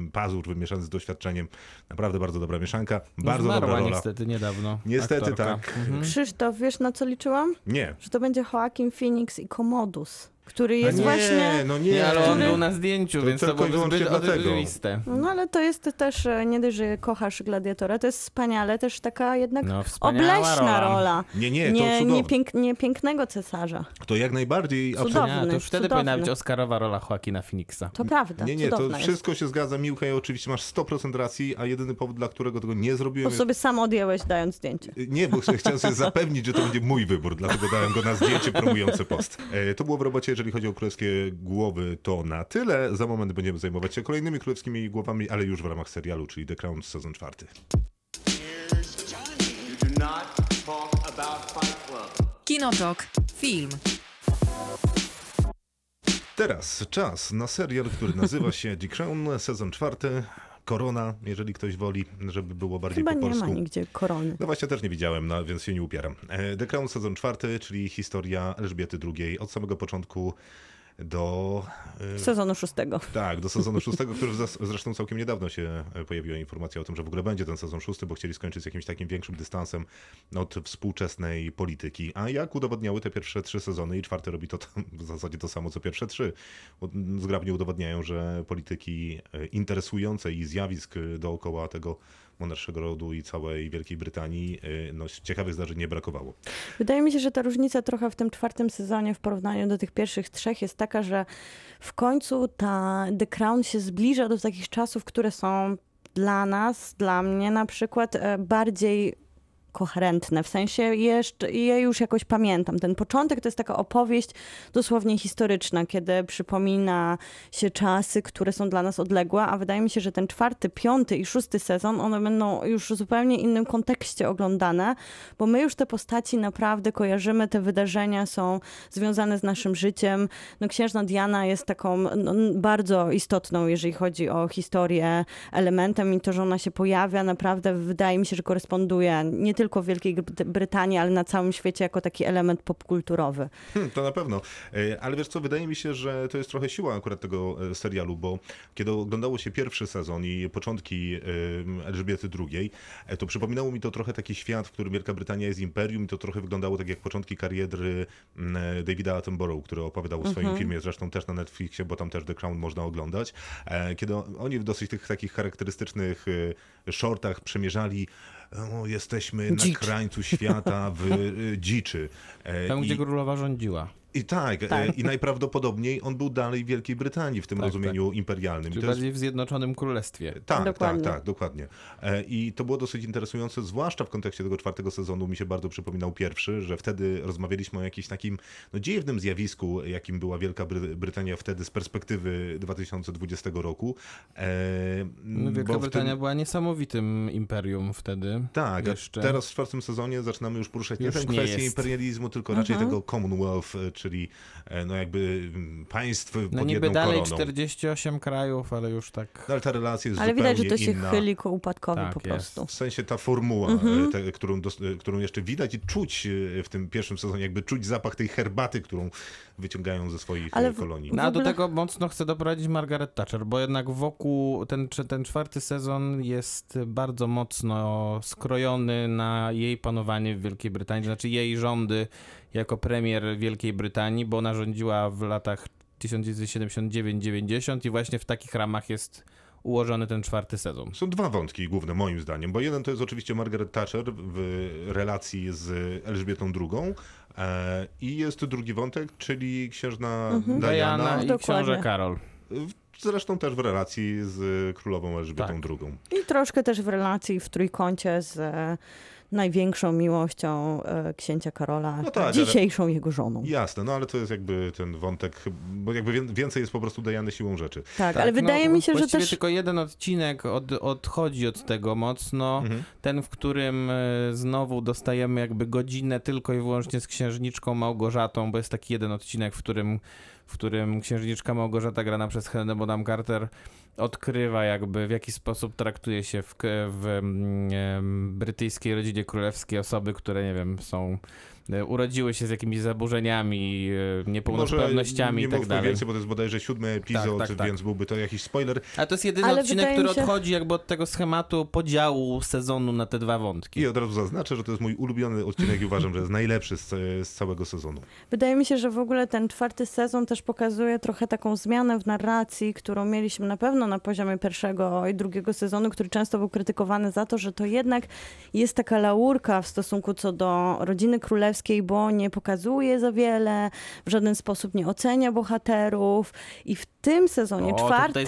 y, pazur wymieszany z doświadczeniem. Naprawdę bardzo dobra mieszanka, bardzo Zmarła dobra rola. niestety niedawno. Niestety aktorka. tak. Mhm. Krzysztof, wiesz na co liczyłam? Nie. Że to będzie Joaquin Phoenix i Commodus. Który A jest nie, właśnie... no nie, Nie, ale on Który- był na zdjęciu, To więc to było zbyt oczywiste. No ale to jest też, e, nie dość, że kochasz Gladiatora, to jest wspaniale, też taka jednak No, obleśna rola. rola. Nie, nie, to Nie, nie, pięk, nie pięknego cesarza. To jak najbardziej. Nie, to już wtedy cudowny. powinna być Oscarowa rola Joaquina Phoenixa. To prawda, Nie, nie, to jest. wszystko się zgadza, Miłka, i oczywiście masz 100% racji, a jedyny powód, dla którego tego nie zrobiłem Po jest... sobie sam odjęłeś dając zdjęcie. Nie, bo chciałem sobie zapewnić, że to będzie mój wybór, dlatego dałem go na zdjęcie promujący post. E, To było w robocie, jeżeli chodzi o królewskie głowy, to na tyle. Za moment będziemy zajmować się kolejnymi królewskimi głowami, ale już w ramach serialu, czyli The Crown sezon czwarty. Kinotok. Film. Teraz czas na serial, który nazywa się The Crown sezon czwarty. Korona, jeżeli ktoś woli, żeby było bardziej Chyba po nie polsku. ma nigdzie korony. No właśnie też nie widziałem, no, więc się nie upieram. E, The Crown sezon czwarty, czyli historia Elżbiety II od samego początku do... e, Sezonu szóstego. Tak, do sezonu szóstego, który zresztą całkiem niedawno się e, pojawiła informacja o tym, że w ogóle będzie ten sezon szósty, bo chcieli skończyć z jakimś takim większym dystansem od współczesnej polityki. A jak udowodniały te pierwsze trzy sezony i czwarty robi to w zasadzie to samo co pierwsze trzy. Zgrabnie udowodniają, że polityki e, interesujące i zjawisk e, dookoła tego monarszego rodu i całej Wielkiej Brytanii, e, no, ciekawych zdarzeń nie brakowało. Wydaje mi się, że ta różnica trochę w tym czwartym sezonie w porównaniu do tych pierwszych trzech jest taka, że w końcu ta The Crown się zbliża do takich czasów, które są dla nas, dla mnie na przykład e, bardziej koherentne, w sensie jeszcze, je już jakoś pamiętam. Ten początek to jest taka opowieść dosłownie historyczna, kiedy przypomina się czasy, które są dla nas odległe, a wydaje mi się, że ten czwarty, piąty i szósty sezon, one będą już w zupełnie innym kontekście oglądane, bo my już te postaci naprawdę kojarzymy, te wydarzenia są związane z naszym życiem. No, księżna Diana jest taką no, bardzo istotną, jeżeli chodzi o historię, elementem i to, że ona się pojawia, naprawdę wydaje mi się, że koresponduje nie tylko w Wielkiej Bry- Brytanii, ale na całym świecie jako taki element popkulturowy. Hmm, To na pewno. E, Ale wiesz co, wydaje mi się, że to jest trochę siła akurat tego e, serialu, bo kiedy oglądało się pierwszy sezon i początki e, Elżbiety II, to przypominało mi to trochę taki świat, w którym Wielka Brytania jest imperium i to trochę wyglądało tak jak początki kariery Davida Attenborough, który opowiadał w swoim filmie, zresztą też na Netflixie, bo tam też The Crown można oglądać, kiedy oni w dosyć tych takich charakterystycznych shortach przemierzali o, jesteśmy na Dzicz. krańcu świata w e, dziczy. E, Tam, gdzie i- królowa rządziła. I tak, e, Tak. i najprawdopodobniej on był dalej w Wielkiej Brytanii w tym Tak, rozumieniu imperialnym. I Czyli to jest- bardziej w Zjednoczonym Królestwie. tak, Dokładnie. tak, tak, dokładnie. E, I to było dosyć interesujące, zwłaszcza w kontekście tego czwartego sezonu. Mi się bardzo przypominał pierwszy, że wtedy rozmawialiśmy o jakimś takim no, dziwnym zjawisku, jakim była Wielka Bry- Brytania wtedy z perspektywy 2020 roku. E, No, Wielka Brytania tym- była niesamowitym imperium wtedy. Tak, jeszcze. teraz w czwartym sezonie zaczynamy już poruszać nie Już tę nie kwestię jest. imperializmu, tylko raczej tego Commonwealth, e, czyli e, no jakby mm, państw No pod niby jedną dalej koroną. 48 krajów, ale już tak... No, ale ta relacja jest Ale widać, że to się inna. chyli ku upadkowi Tak, po jest. prostu. W sensie ta formuła, Mhm. e, te, którą, e, którą jeszcze widać i czuć w tym pierwszym sezonie, jakby czuć zapach tej herbaty, którą wyciągają ze swoich Ale Ale w- kolonii. No a do tego mocno chcę doprowadzić Margaret Thatcher, bo jednak wokół ten, ten czwarty sezon jest bardzo mocno skrojony na jej panowanie w Wielkiej Brytanii, znaczy jej rządy jako premier Wielkiej Brytanii, bo ona rządziła w latach 1979-90 i właśnie w takich ramach jest ułożony ten czwarty sezon. Są dwa wątki główne moim zdaniem, bo jeden to jest oczywiście Margaret Thatcher w relacji z Elżbietą II e, i jest drugi wątek, czyli księżna Mhm. Diana, Diana i Dokładnie. książę Karol. zresztą też w relacji z królową Elżbietą Tak. II. I troszkę też w relacji w trójkącie z największą miłością e, księcia Karola, No tak, ale- dzisiejszą jego żoną. Jasne, no ale to jest jakby ten wątek, bo jakby wię- więcej jest po prostu Diany siłą rzeczy. Tak, Tak, ale wydaje no, mi się, że właściwie też... tylko jeden odcinek od, odchodzi od tego mocno. Mhm. Ten, w którym e, znowu dostajemy jakby godzinę tylko i wyłącznie z księżniczką Małgorzatą, bo jest taki jeden odcinek, w którym, w którym księżniczka Małgorzata grana przez Helenę Bonham Carter odkrywa jakby w jaki sposób traktuje się w, w mm, em, brytyjskiej rodzinie królewskiej osoby, które nie wiem, są urodziły się z jakimiś zaburzeniami, e, Może niepełnosprawnościami nie i tak dalej. więcej, bo to jest bodajże siódmy epizod, Tak, tak, tak. więc byłby to jakiś spoiler. A to jest jedyny Ale odcinek, który się- odchodzi jakby od tego schematu podziału sezonu na te dwa wątki. I od razu zaznaczę, że to jest mój ulubiony odcinek i uważam, że jest najlepszy z, z całego sezonu. Wydaje mi się, że w ogóle ten czwarty sezon też pokazuje trochę taką zmianę w narracji, którą mieliśmy na pewno na poziomie pierwszego i drugiego sezonu, który często był krytykowany za to, że to jednak jest taka laurka w stosunku co do rodziny królewskiej, bo nie pokazuje za wiele, w żaden sposób nie ocenia bohaterów i w tym sezonie O, czwartym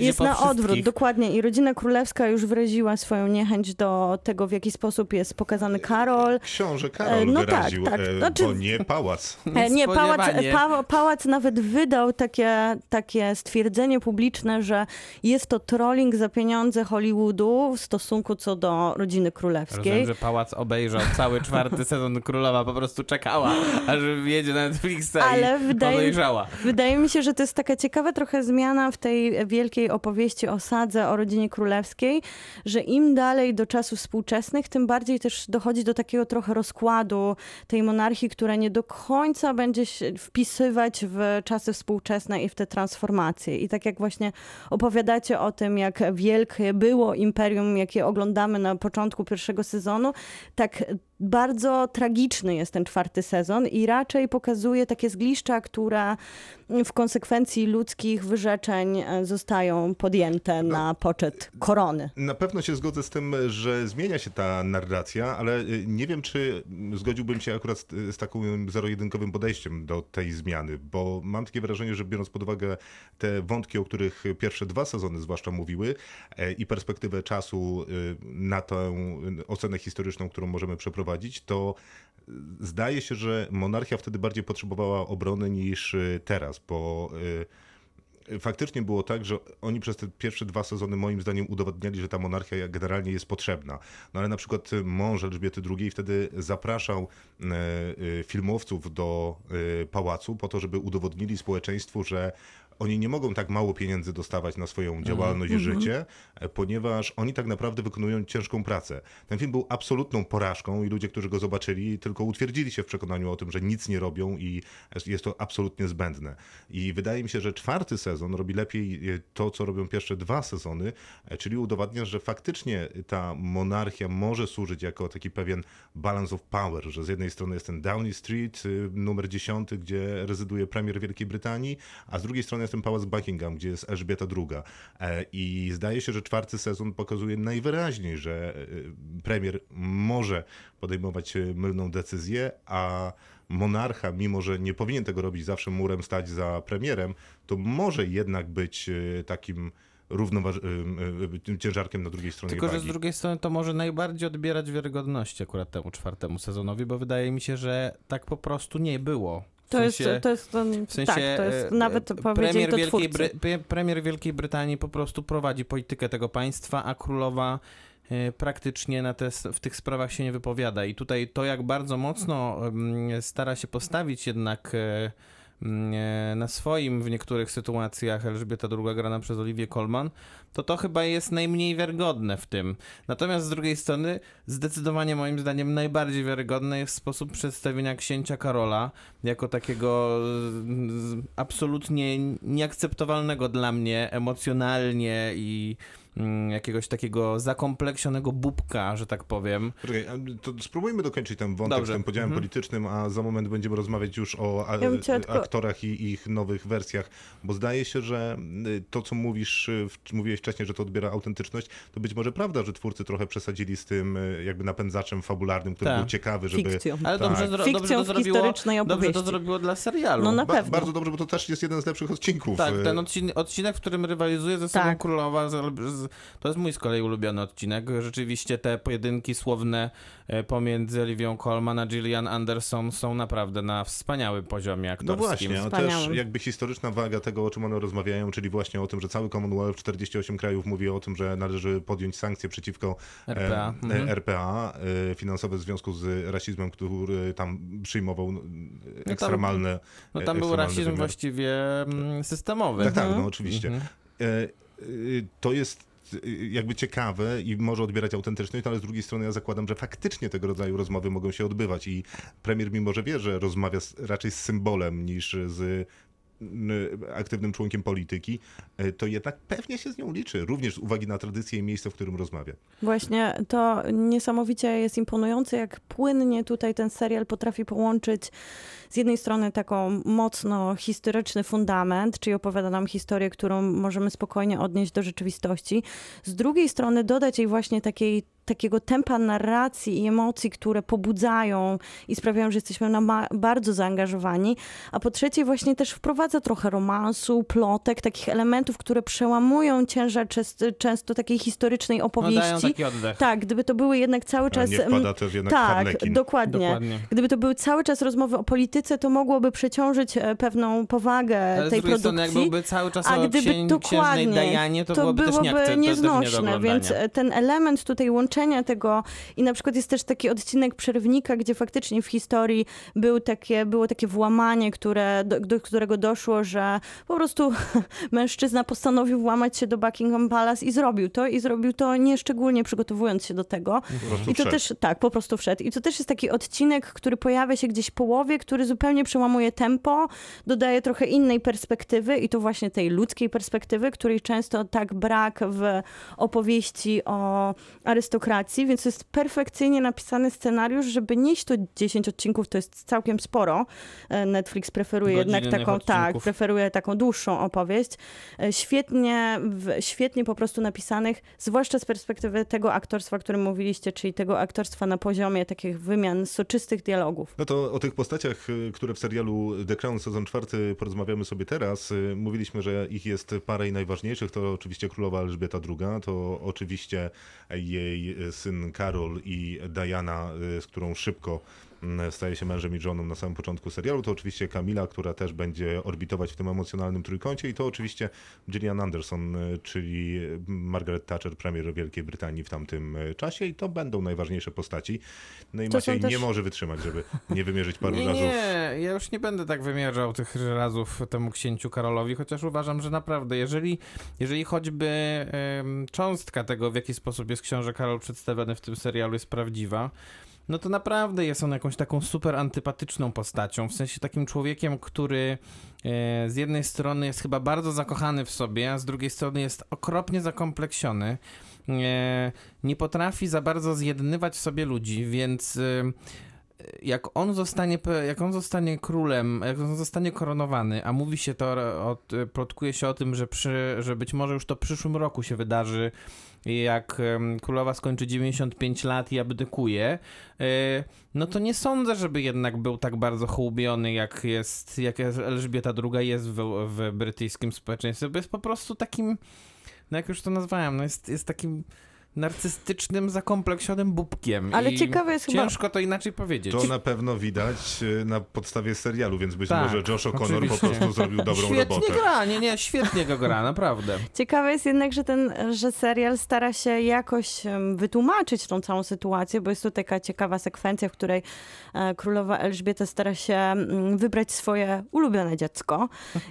jest na odwrót, wszystkich. dokładnie. I rodzina królewska już wyraziła swoją niechęć do tego, w jaki sposób jest pokazany Karol. Książę Karol no tak, wyraził, tak. e, Znaczy- bo nie pałac. E, Nie, pałac, pa, pałac nawet wydał takie, takie stwierdzenie publiczne, że jest to trolling za pieniądze Hollywoodu w stosunku co do rodziny królewskiej. Rozumiem, że Pałac obejrzał cały czwarty sezon Królowa, po prostu czekała, aż wjedzie na Netflixa Ale i wydaje- podejrzała. Wydaje mi się, że to jest taka ciekawa trochę zmiana w tej wielkiej opowieści o sadze, o rodzinie królewskiej, że im dalej do czasów współczesnych, tym bardziej też dochodzi do takiego trochę rozkładu tej monarchii, która nie do końca będzie się wpisywać w czasy współczesne i w te transformacje. I tak jak właśnie opowiadacie o tym, jak wielkie było imperium, jakie oglądamy na początku pierwszego sezonu, tak bardzo tragiczny jest ten czwarty sezon i raczej pokazuje takie zgliszcza, które w konsekwencji ludzkich wyrzeczeń e, zostają podjęte na poczet korony. Na pewno się zgodzę z tym, że zmienia się ta narracja, ale y, nie wiem, czy zgodziłbym się akurat z, z takim zero-jedynkowym podejściem do tej zmiany, bo mam takie wrażenie, że biorąc pod uwagę te wątki, o których pierwsze dwa sezony zwłaszcza mówiły e, i perspektywę czasu na tę ocenę historyczną, którą możemy przeprowadzić, to zdaje się, że monarchia wtedy bardziej potrzebowała obrony niż y, teraz, bo y, faktycznie było tak, że oni przez te pierwsze dwa sezony moim zdaniem udowodniali, że ta monarchia generalnie jest potrzebna. No ale na przykład mąż Elżbiety II wtedy zapraszał e, e, filmowców do e, pałacu po to, żeby udowodnili społeczeństwu, że oni nie mogą tak mało pieniędzy dostawać na swoją działalność i życie, e, ponieważ oni tak naprawdę wykonują ciężką pracę. Ten film był absolutną porażką i ludzie, którzy go zobaczyli, tylko utwierdzili się w przekonaniu o tym, że nic nie robią i jest to absolutnie zbędne. I wydaje mi się, że czwarty sezon robi lepiej e, to, co robią pierwsze dwa sezony, e, czyli udowadnia, że faktycznie ta monarchia może służyć jako taki pewien balance of power, że z jednej strony jest ten Downing Street, y, numer 10, gdzie rezyduje premier Wielkiej Brytanii, a z drugiej strony jest ten pałac Buckingham, gdzie jest Elżbieta II. E, I zdaje się, że czwarty sezon pokazuje najwyraźniej, że e, premier może podejmować e, mylną decyzję, a monarcha, mimo że nie powinien tego robić, zawsze murem stać za premierem, to może jednak być takim ciężarkiem na drugiej stronie Tylko, że z drugiej strony to może najbardziej odbierać wiarygodności akurat temu czwartemu sezonowi, bo wydaje mi się, że tak po prostu nie było. W To jest, sensie- to jest, ten, W sensie, tak, to jest e, nawet premier to Wielkiej. Bry- pre- premier Wielkiej Brytanii po prostu prowadzi politykę tego państwa, a królowa e, praktycznie na te, w tych sprawach się nie wypowiada. I tutaj to, jak bardzo mocno stara się postawić jednak e, na swoim w niektórych sytuacjach Elżbieta II grana przez Oliwię Colman, to to chyba jest najmniej wiarygodne w tym. Natomiast z drugiej strony zdecydowanie moim zdaniem najbardziej wiarygodny jest sposób przedstawienia księcia Karola jako takiego absolutnie nieakceptowalnego dla mnie emocjonalnie i mm, jakiegoś takiego zakompleksionego bubka, że tak powiem. Poczekaj, to spróbujmy dokończyć ten wątek Dobrze. z tym podziałem Mhm. politycznym, a za moment będziemy rozmawiać już o a, Ja tylko- aktorach i ich nowych wersjach, bo zdaje się, że y, to, co mówisz, y, mówiłeś wcześniej, że to odbiera autentyczność, to być może prawda, że twórcy trochę przesadzili z tym y, jakby napędzaczem fabularnym, który Tak. był ciekawy, żeby... Fikcją. Ale Tak. dobrze, zro- Fikcją dobrze to w zrobiło, historycznej dobrze to opowieści. zrobiło dla serialu. No na Ba- pewno. bardzo dobrze, bo to też jest jeden z lepszych odcinków. Tak, ten odcinek, odcinek, w którym rywalizuje ze sobą Tak. królowa, z, to jest mój z kolei ulubiony odcinek. Rzeczywiście te pojedynki słowne e, pomiędzy Olivią Colman a Gillian Anderson są naprawdę na wspaniałym poziomie No aktorskim. właśnie, a też jakby historyczna waga tego, o czym one rozmawiają, czyli właśnie o tym, że cały Commonwealth, 48 krajów mówi o tym, że należy podjąć sankcje przeciwko RPA. e, Mhm. RPA e, finansowe w związku z rasizmem, który tam przyjmował no, tam- ekstremalne... No tam był ekstremalny rasizm wymiar. właściwie mm, systemowy. Tak, tak, no oczywiście. Mhm. E, e, To jest jest y, jakby ciekawe i może odbierać autentyczność, no ale z drugiej strony ja zakładam, że faktycznie tego rodzaju rozmowy mogą się odbywać i premier mimo, że wie, że rozmawia raczej z symbolem niż z aktywnym członkiem polityki, y, to jednak pewnie się z nią liczy, również z uwagi na tradycję i miejsce, w którym rozmawia. Właśnie to niesamowicie jest imponujące, jak płynnie tutaj ten serial potrafi połączyć z jednej strony taką mocno historyczny fundament, czyli opowiada nam historię, którą możemy spokojnie odnieść do rzeczywistości. Z drugiej strony dodać jej właśnie takiej takiego tempa narracji i emocji, które pobudzają i sprawiają, że jesteśmy bardzo zaangażowani, a po trzecie właśnie też wprowadza trochę romansu, plotek, takich elementów, które przełamują ciężar często, często takiej historycznej No opowieści. dają taki oddech. Tak, gdyby to były jednak cały A czas. nie wpada też jednak tak, Harlekin. dokładnie. Dokładnie. Gdyby to były cały czas rozmowy o polityce, to mogłoby przeciążyć e, pewną powagę Ale z tej drugiej strony, jak produkcji. byłby cały czas A o gdyby księ... dokładnie, Dajanie, to, byłoby, też byłoby to, nieznośne, więc e, ten element tutaj tego i na przykład jest też taki odcinek przerwnika, gdzie faktycznie w historii był takie, było takie włamanie, które, do, do którego doszło, że po prostu mężczyzna postanowił włamać się do Buckingham Palace i zrobił to i zrobił to nieszczególnie przygotowując się do tego. I to wszedł. też, tak, po prostu wszedł. I to też jest taki odcinek, który pojawia się gdzieś w połowie, który zupełnie przełamuje tempo, dodaje trochę innej perspektywy i to właśnie tej ludzkiej perspektywy, której często tak brak w opowieści o arystokracji, więc to jest perfekcyjnie napisany scenariusz, żeby nieść to 10 odcinków, to jest całkiem sporo. E, Netflix preferuje jednak taką, tak, preferuje taką dłuższą opowieść. E, Świetnie, w, świetnie po prostu napisanych, zwłaszcza z perspektywy tego aktorstwa, o którym mówiliście, czyli tego aktorstwa na poziomie takich wymian soczystych dialogów. No to o tych postaciach, y, które w serialu The Crown sezon czwarty porozmawiamy sobie teraz. Y, Mówiliśmy, że ich jest parę i najważniejszych. To oczywiście królowa Elżbieta II, to oczywiście jej syn Karol i Diana, y, z którą szybko staje się mężem i żoną na samym początku serialu. To oczywiście Kamila, która też będzie orbitować w tym emocjonalnym trójkącie i to oczywiście Gillian Anderson, y, czyli Margaret Thatcher, premier Wielkiej Brytanii w tamtym y, czasie i to będą najważniejsze postaci. No i To Maciej też- nie może wytrzymać, żeby nie wymierzyć paru Nie, razów. nie, ja już nie będę tak wymierzał tych razów temu księciu Karolowi, chociaż uważam, że naprawdę, jeżeli, jeżeli choćby em, cząstka tego, w jaki sposób jest książę Karol przedstawiony w tym serialu jest prawdziwa, no to naprawdę jest on jakąś taką super antypatyczną postacią, w sensie takim człowiekiem, który e, z jednej strony jest chyba bardzo zakochany w sobie, a z drugiej strony jest okropnie zakompleksiony. E, nie potrafi za bardzo zjednywać sobie ludzi, więc e, jak on zostanie, jak on zostanie królem, jak on zostanie koronowany, a mówi się to, o, plotkuje się o tym, że, przy, że być może już to w przyszłym roku się wydarzy, jak królowa skończy 95 lat i abdykuje, e, no to nie sądzę, żeby jednak był tak bardzo hołubiony, jak jest, jak Elżbieta II jest w, w brytyjskim społeczeństwie, bo jest po prostu takim, no jak już to nazwałem, no jest, jest takim narcystycznym, zakompleksionym bubkiem. Ale I ciekawe jest chyba- Ciężko to inaczej powiedzieć. To na pewno widać y, na podstawie serialu, więc być Tak, może Josh O'Connor po prostu zrobił dobrą świetnie robotę. gra, nie, nie, świetnie go gra, naprawdę. Ciekawe jest jednak, że ten, że serial stara się jakoś wytłumaczyć tą całą sytuację, bo jest tu taka ciekawa sekwencja, w której e, królowa Elżbieta stara się wybrać swoje ulubione dziecko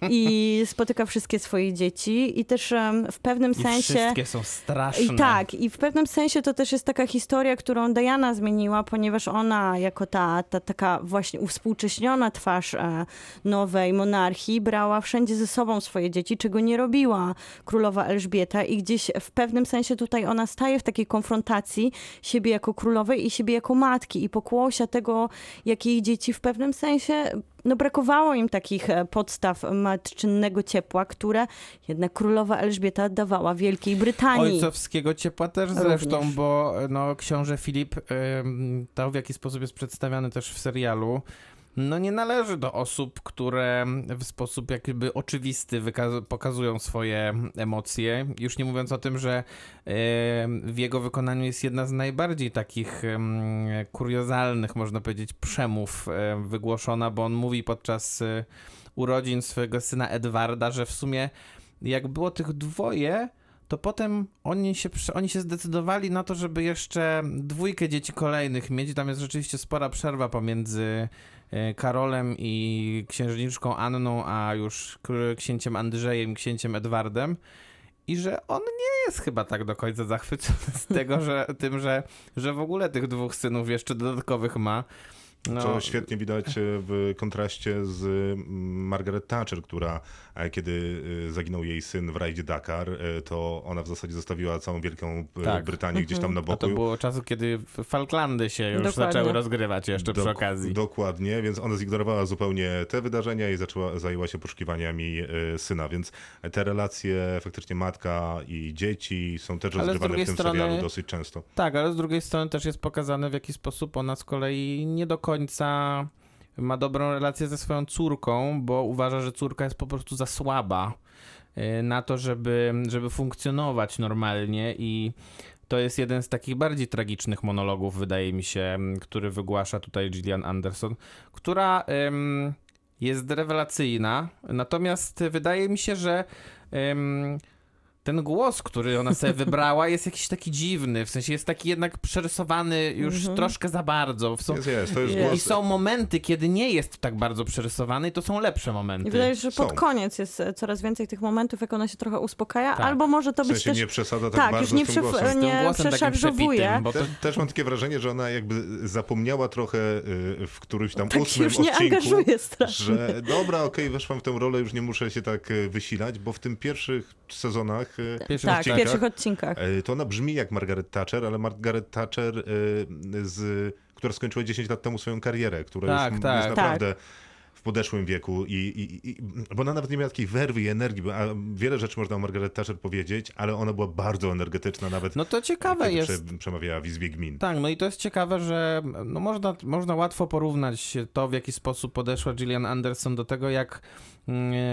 i spotyka wszystkie swoje dzieci i też w pewnym I sensie... wszystkie są straszne. I tak, i w pewnym sensie to też jest taka historia, którą Diana zmieniła, ponieważ ona jako ta, ta taka właśnie uwspółcześniona twarz e, nowej monarchii brała wszędzie ze sobą swoje dzieci, czego nie robiła królowa Elżbieta. I gdzieś w pewnym sensie tutaj ona staje w takiej konfrontacji siebie jako królowej i siebie jako matki i pokłosia tego, jak jej dzieci w pewnym sensie no brakowało im takich e, podstaw matczynnego ciepła, które jednak królowa Elżbieta dawała Wielkiej Brytanii. Ojcowskiego ciepła też zresztą, Również. bo no, książę Filip, to w jaki sposób jest przedstawiany też w serialu, no nie należy do osób, które w sposób jakby oczywisty pokazują swoje emocje. Już nie mówiąc o tym, że w jego wykonaniu jest jedna z najbardziej takich kuriozalnych, można powiedzieć, przemów wygłoszona, bo on mówi podczas y, urodzin swojego syna Edwarda, że w sumie jak było tych dwoje, to potem oni się, oni się zdecydowali na to, żeby jeszcze dwójkę dzieci kolejnych mieć. Tam jest rzeczywiście spora przerwa pomiędzy Karolem i księżniczką Anną, a już księciem Andrzejem, księciem Edwardem. i że on nie jest chyba tak do końca zachwycony z tego, że tym, że, że w ogóle tych dwóch synów jeszcze dodatkowych ma. No, Co świetnie widać e, w kontraście z mm, Margaret Thatcher, która e, kiedy e, zaginął jej syn w rajdzie Dakar, to ona w zasadzie zostawiła całą Wielką Tak. Brytanię gdzieś tam na a boku. to było czasu, kiedy Falklandy się już Dokładnie. zaczęły rozgrywać jeszcze przy Dok- okazji. Dokładnie, więc ona zignorowała zupełnie te wydarzenia i zaczęła, zajęła się poszukiwaniami syna, więc te relacje faktycznie matka i dzieci są też Ale z rozgrywane drugiej w tym strony- serialu dosyć często. Tak, ale z drugiej strony też jest pokazane, w jaki sposób ona z kolei nie do końca ma dobrą relację ze swoją córką, bo uważa, że córka jest po prostu za słaba y, na to, żeby, żeby funkcjonować normalnie i to jest jeden z takich bardziej tragicznych monologów, wydaje mi się, który wygłasza tutaj Gillian Anderson, która ym, jest rewelacyjna, natomiast wydaje mi się, że ym, ten głos, który ona sobie wybrała, jest jakiś taki dziwny. W sensie jest taki jednak przerysowany już troszkę za bardzo. Są, Jest, jest, to jest Jest. I głos... są momenty, kiedy nie jest tak bardzo przerysowany, i to są lepsze I momenty. wydaje się, że pod Są. koniec jest e, coraz więcej tych momentów, jak ona się trochę uspokaja, Tak. albo może to W być sensie też... nie przesada tak, tak, bardzo już nie, tym nie przeszarżowuje. to Te, też mam takie wrażenie, że ona jakby zapomniała trochę y, w którymś tam Tak się ósmym już nie odcinku, angażuje strasznie. że dobra, okej, weszłam w tę rolę, już nie muszę się tak y, wysilać, bo w tym pierwszych sezonach y, pierwszy Tak, w odcinkach, pierwszych odcinkach. y, to ona brzmi jak Margaret Thatcher, ale Margaret Thatcher, y, z, która skończyła 10 lat temu swoją karierę, która Tak, jest, tak. jest naprawdę w podeszłym wieku i, i, i bo ona nawet nie miała takiej werwy i energii, bo, a wiele rzeczy można o Margaret Thatcher powiedzieć, ale ona była bardzo energetyczna nawet No to ciekawe kiedy jest. prze, przemawiała w Izbie Gmin. Tak, no i to jest ciekawe, że no można, można łatwo porównać to, w jaki sposób podeszła Gillian Anderson do tego, jak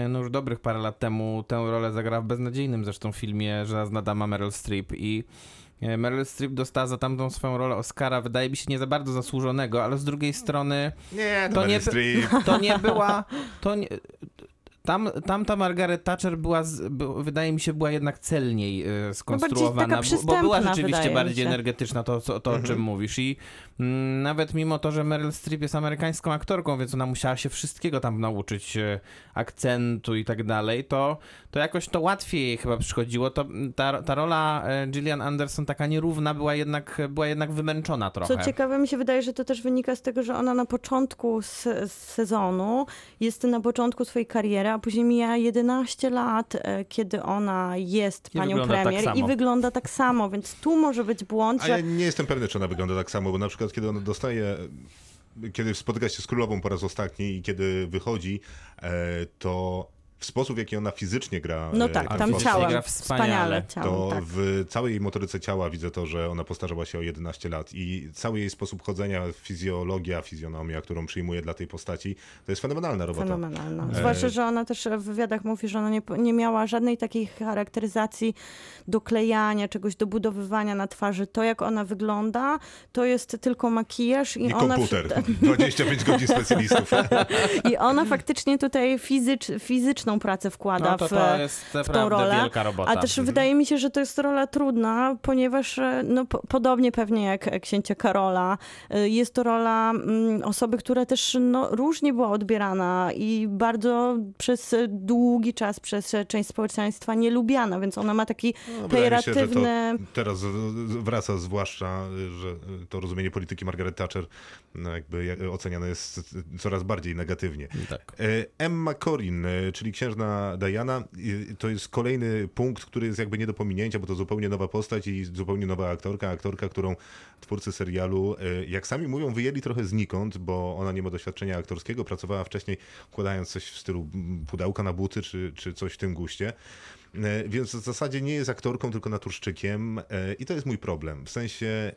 no już dobrych parę lat temu tę rolę zagrała w beznadziejnym zresztą filmie Żelazna Dama Meryl Streep i e, Meryl Streep dostała za tamtą swoją rolę Oscara, wydaje mi się nie za bardzo zasłużonego, ale z drugiej strony Nie, To to nie to nie była, to nie, tam, tamta Margaret Thatcher była, z, by, wydaje mi się, była jednak celniej e, skonstruowana, taka bo, bo była rzeczywiście bardziej energetyczna, to, co- to o czym mówisz. I mm, nawet mimo to, że Meryl Streep jest amerykańską aktorką, więc ona musiała się wszystkiego tam nauczyć, e, akcentu i tak dalej, to, to jakoś to łatwiej jej chyba przychodziło. To, ta, ta rola e, Gillian Anderson taka nierówna była jednak, była jednak wymęczona trochę. Co ciekawe, mi się wydaje, że to też wynika z tego, że ona na początku sezonu jest na początku swojej kariery, a później mija 11 lat, e, kiedy ona jest I panią tak premier i samo. wygląda tak samo, więc tu może być błąd, A że ja nie jestem pewny, czy ona wygląda tak samo, bo na przykład kiedy ona dostaje, kiedy spotyka się z królową po raz ostatni i kiedy wychodzi, e, to w sposób, w jaki ona fizycznie gra. no e, tak, tam ciałem, gra wspaniale, wspaniale. To tak. w całej jej motoryce ciała widzę to, że ona postarzała się o 11 lat i cały jej sposób chodzenia, fizjologia, fizjonomia, którą przyjmuje dla tej postaci, to jest fenomenalna robota. Fenomenalna. E, Zwłaszcza, że ona też w wywiadach mówi, że ona nie, nie miała żadnej takiej charakteryzacji doklejania, czegoś dobudowywania na twarzy. To, jak ona wygląda, to jest tylko makijaż i I ona... komputer. 25 godzin specjalistów. I ona faktycznie tutaj fizycz, fizyczną pracę wkłada No to w, to jest w tą rolę. wielka robota. A też wydaje mi się, że to jest rola trudna, ponieważ e, no, po, podobnie pewnie jak księcia Karola, e, jest to rola mm, osoby, która też no, różnie była odbierana i bardzo przez długi czas przez część społeczeństwa nielubiana, więc ona ma taki No, mi się, że to pejoratywny... teraz wraca zwłaszcza, że to rozumienie polityki Margaret Thatcher no jakby jak- oceniane jest coraz bardziej negatywnie. Tak. E, Emma Corrin, e, czyli księżna Diana, to jest kolejny punkt, który jest jakby nie do pominięcia, bo to zupełnie nowa postać i zupełnie nowa aktorka, aktorka, którą twórcy serialu, e, jak sami mówią, wyjęli trochę znikąd, bo ona nie ma doświadczenia aktorskiego, pracowała wcześniej układając coś w stylu mm, pudełka na buty, czy, czy coś w tym guście. Więc w zasadzie nie jest aktorką, tylko naturszczykiem i to jest mój problem. W sensie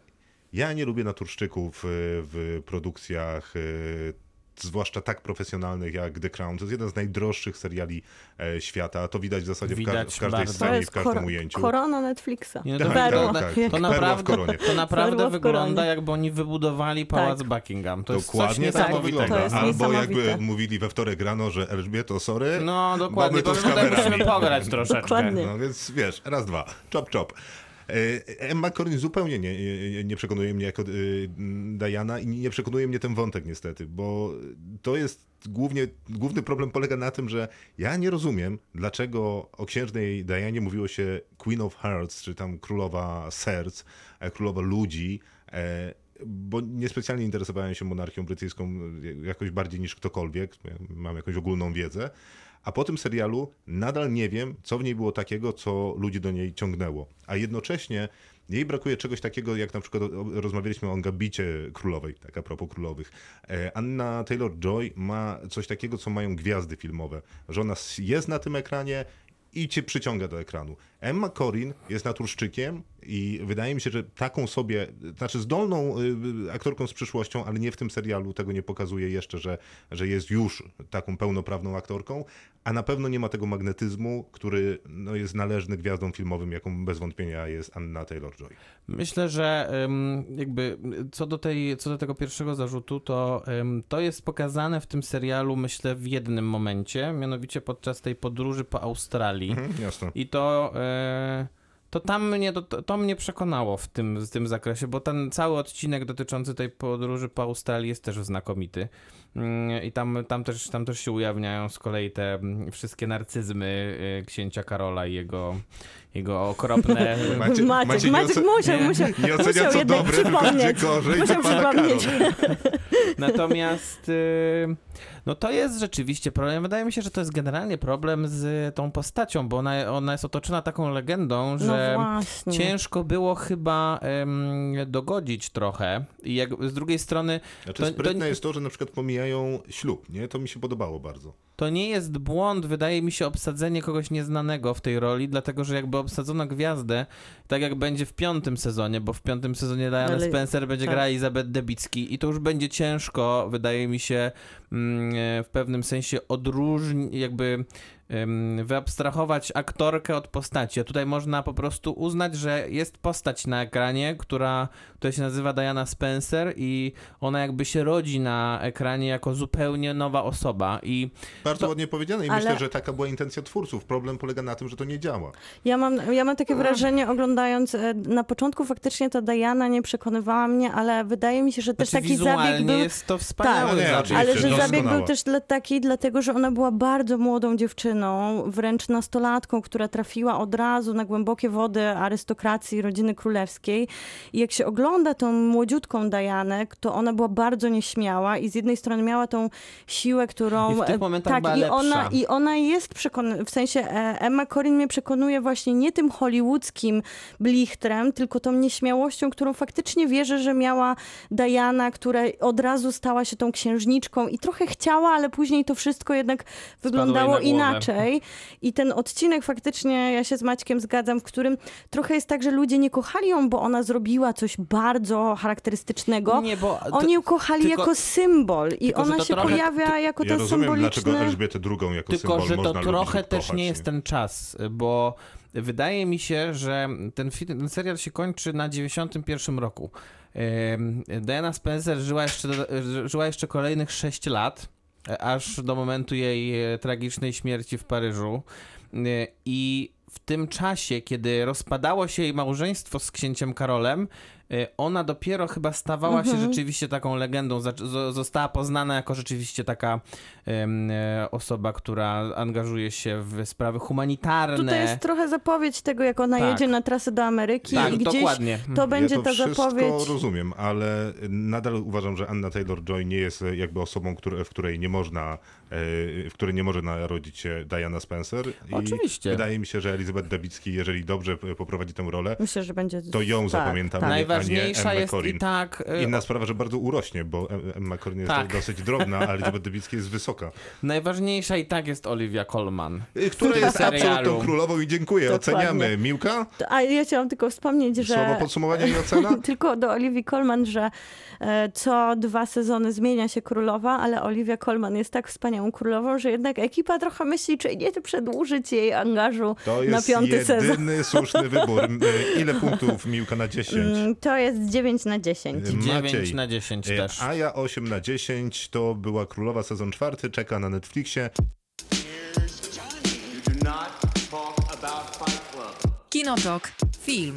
ja nie lubię naturszczyków e, w produkcjach, e, zwłaszcza tak profesjonalnych jak The Crown. To jest jeden z najdroższych seriali e, świata. To widać w zasadzie w, ka- Widać w każdej bardzo. To scenie, w jest każdym ujęciu. korona Netflixa. Nie, no Tak, to, Perła. wygląda, tak, to perła w naprawdę, to naprawdę Perła w wygląda jakby oni wybudowali pałac Tak. Buckingham. To jest Dokładnie coś tak to wygląda. jest Albo jakby mówili we wtorek rano, że Elżbieto, sorry, No dokładnie, mamy to z kamerami. musimy pograć troszeczkę. Dokładnie. No więc wiesz, raz, dwa, chop, chop. E, Emma Corrin zupełnie nie, nie- nie przekonuje mnie jako e, Diana i nie przekonuje mnie ten wątek niestety, bo to jest głównie, główny problem polega na tym, że ja nie rozumiem, dlaczego o księżnej Dianie mówiło się Queen of Hearts, czy tam królowa serc, e, królowa ludzi, e, bo niespecjalnie interesowałem się monarchią brytyjską jakoś bardziej niż ktokolwiek, mam jakąś ogólną wiedzę, a po tym serialu nadal nie wiem, co w niej było takiego, co ludzi do niej ciągnęło. A jednocześnie jej brakuje czegoś takiego, jak na przykład rozmawialiśmy o Gabicie Królowej, tak a propos Królowych. E, Anna Taylor-Joy ma coś takiego, co mają gwiazdy filmowe, że ona jest na tym ekranie i cię przyciąga do ekranu. Emma Corrin jest naturszczykiem i wydaje mi się, że taką sobie, znaczy zdolną y, aktorką z przyszłością, ale nie w tym serialu, tego nie pokazuje jeszcze, że, że jest już taką pełnoprawną aktorką, a na pewno nie ma tego magnetyzmu, który no, jest należny gwiazdom filmowym, jaką bez wątpienia jest Anna Taylor-Joy. Myślę, że jakby co do, tej, co do tego pierwszego zarzutu, to to jest pokazane w tym serialu, myślę, w jednym momencie, mianowicie podczas tej podróży po Australii. Mhm, jasne. I to, e, to tam mnie, to, to mnie przekonało w tym, w tym zakresie, bo ten cały odcinek dotyczący tej podróży po Australii jest też znakomity. Mm, I tam, tam, też, tam też się ujawniają z kolei te mm, wszystkie narcyzmy e, księcia Karola i jego, jego okropne... Maciek- Maciek, Maciek nie Maciek musiał, nie- musiał, Nie ocenia musiał co jednak dobre, przypomnieć. gorzej, Musiał przypomnieć. Natomiast y, no to jest rzeczywiście problem. Wydaje mi się, że to jest generalnie problem z tą postacią, bo ona, ona jest otoczona taką legendą, No że właśnie. ciężko było chyba em, dogodzić trochę. I jak, z drugiej strony Znaczy To- sprytne to- jest to, że na przykład pomijają ślub, nie? To mi się podobało bardzo. to nie jest błąd, wydaje mi się, obsadzenie kogoś nieznanego w tej roli, dlatego że jakby obsadzono gwiazdę, tak jak będzie w piątym sezonie, bo w piątym sezonie Diana Ale- Spencer będzie tak. grała Elizabeth Debicki i to już będzie ciężko, wydaje mi się, mm, w pewnym sensie odróżnić, jakby wyabstrahować aktorkę od postaci. A tutaj można po prostu uznać, że jest postać na ekranie, która, która się nazywa Diana Spencer i ona jakby się rodzi na ekranie jako zupełnie nowa osoba i Bardzo To- ładnie powiedziane i Ale- myślę, że taka była intencja twórców. Problem polega na tym, że to nie działa. Ja mam, ja mam takie wrażenie, oglądając, e, na początku faktycznie ta Diana nie przekonywała mnie, ale wydaje mi się, że też Znaczy, taki zabieg był... jest to wspaniały Tak, No nie, zabieg. Ale że doskonała. zabieg był też dla, taki, dlatego że ona była bardzo młodą dziewczyną, wręcz nastolatką, która trafiła od razu na głębokie wody arystokracji rodziny królewskiej. I jak się ogląda tą młodziutką Dianę, to ona była bardzo nieśmiała i z jednej strony miała tą siłę, którą... I w tych e, momentach tak, była i ona. I ona jest przekonana, w sensie e, Emma Corrin mnie przekonuje właśnie nie tym hollywoodzkim blichtrem, tylko tą nieśmiałością, którą faktycznie wierzę, że miała Diana, która od razu stała się tą księżniczką i trochę chciała, ale później to wszystko jednak wyglądało głowę. Inaczej. I ten odcinek faktycznie, ja się z Maćkiem zgadzam, w którym trochę jest tak, że ludzie nie kochali ją, bo ona zrobiła coś bardzo charakterystycznego. Nie, bo to- Oni ją kochali tylko- jako symbol i tylko, ona się trochę- pojawia jako Ja ten rozumiem, symboliczny... dlaczego Elżbietę II jako Tylko, symbol że to trochę też kochać, nie jest ten czas, bo wydaje mi się, że ten, film, ten serial się kończy na 91 roku. Diana Spencer żyła jeszcze, żyła jeszcze kolejnych 6 lat, aż do momentu jej e, tragicznej śmierci w Paryżu. Y, I w tym czasie, kiedy rozpadało się jej małżeństwo z księciem Karolem, ona dopiero chyba stawała się rzeczywiście taką legendą, została poznana jako rzeczywiście taka e, osoba, która angażuje się w sprawy humanitarne. Tutaj jest trochę zapowiedź tego, jak ona Tak. jedzie na trasę do Ameryki tak, i gdzieś dokładnie. to będzie ja to ta zapowiedź. rozumiem, ale nadal uważam, że Anna Taylor-Joy nie jest jakby osobą, w której nie można, e, w której nie może narodzić się Diana Spencer. I Oczywiście. Wydaje mi się, że Elizabeth Debicki, jeżeli dobrze poprowadzi tę rolę, Myślę, że będzie. to ją tak, zapamiętamy. tak. A nie Najważniejsza Emmę jest Corrin. i tak... e, Inna sprawa, że bardzo urośnie, bo Em- Emma Corrin jest Tak. dosyć drobna, a Elizabeth Debicki jest wysoka. Najważniejsza i tak jest Olivia Colman. Y, Która jest serialu. absolutną królową i dziękuję, Dokładnie. oceniamy. Miłka? To- A ja chciałam tylko wspomnieć, że. Słowo podsumowania i ocena? Tylko do Olivii Colman, że e, co dwa sezony zmienia się królowa, ale Olivia Colman jest tak wspaniałą królową, że jednak ekipa trochę myśli, czy nie przedłużyć jej angażu To na jest piąty sezon. jedyny słuszny wybór. Y, Ile punktów Miłka na 10? Mm, To jest 9 na 10. Y, 9 Maciej. na 10 Y, też. A ja 8 na 10 to była Królowa sezon czwarty, czeka na Netflixie. Kinotok. Film.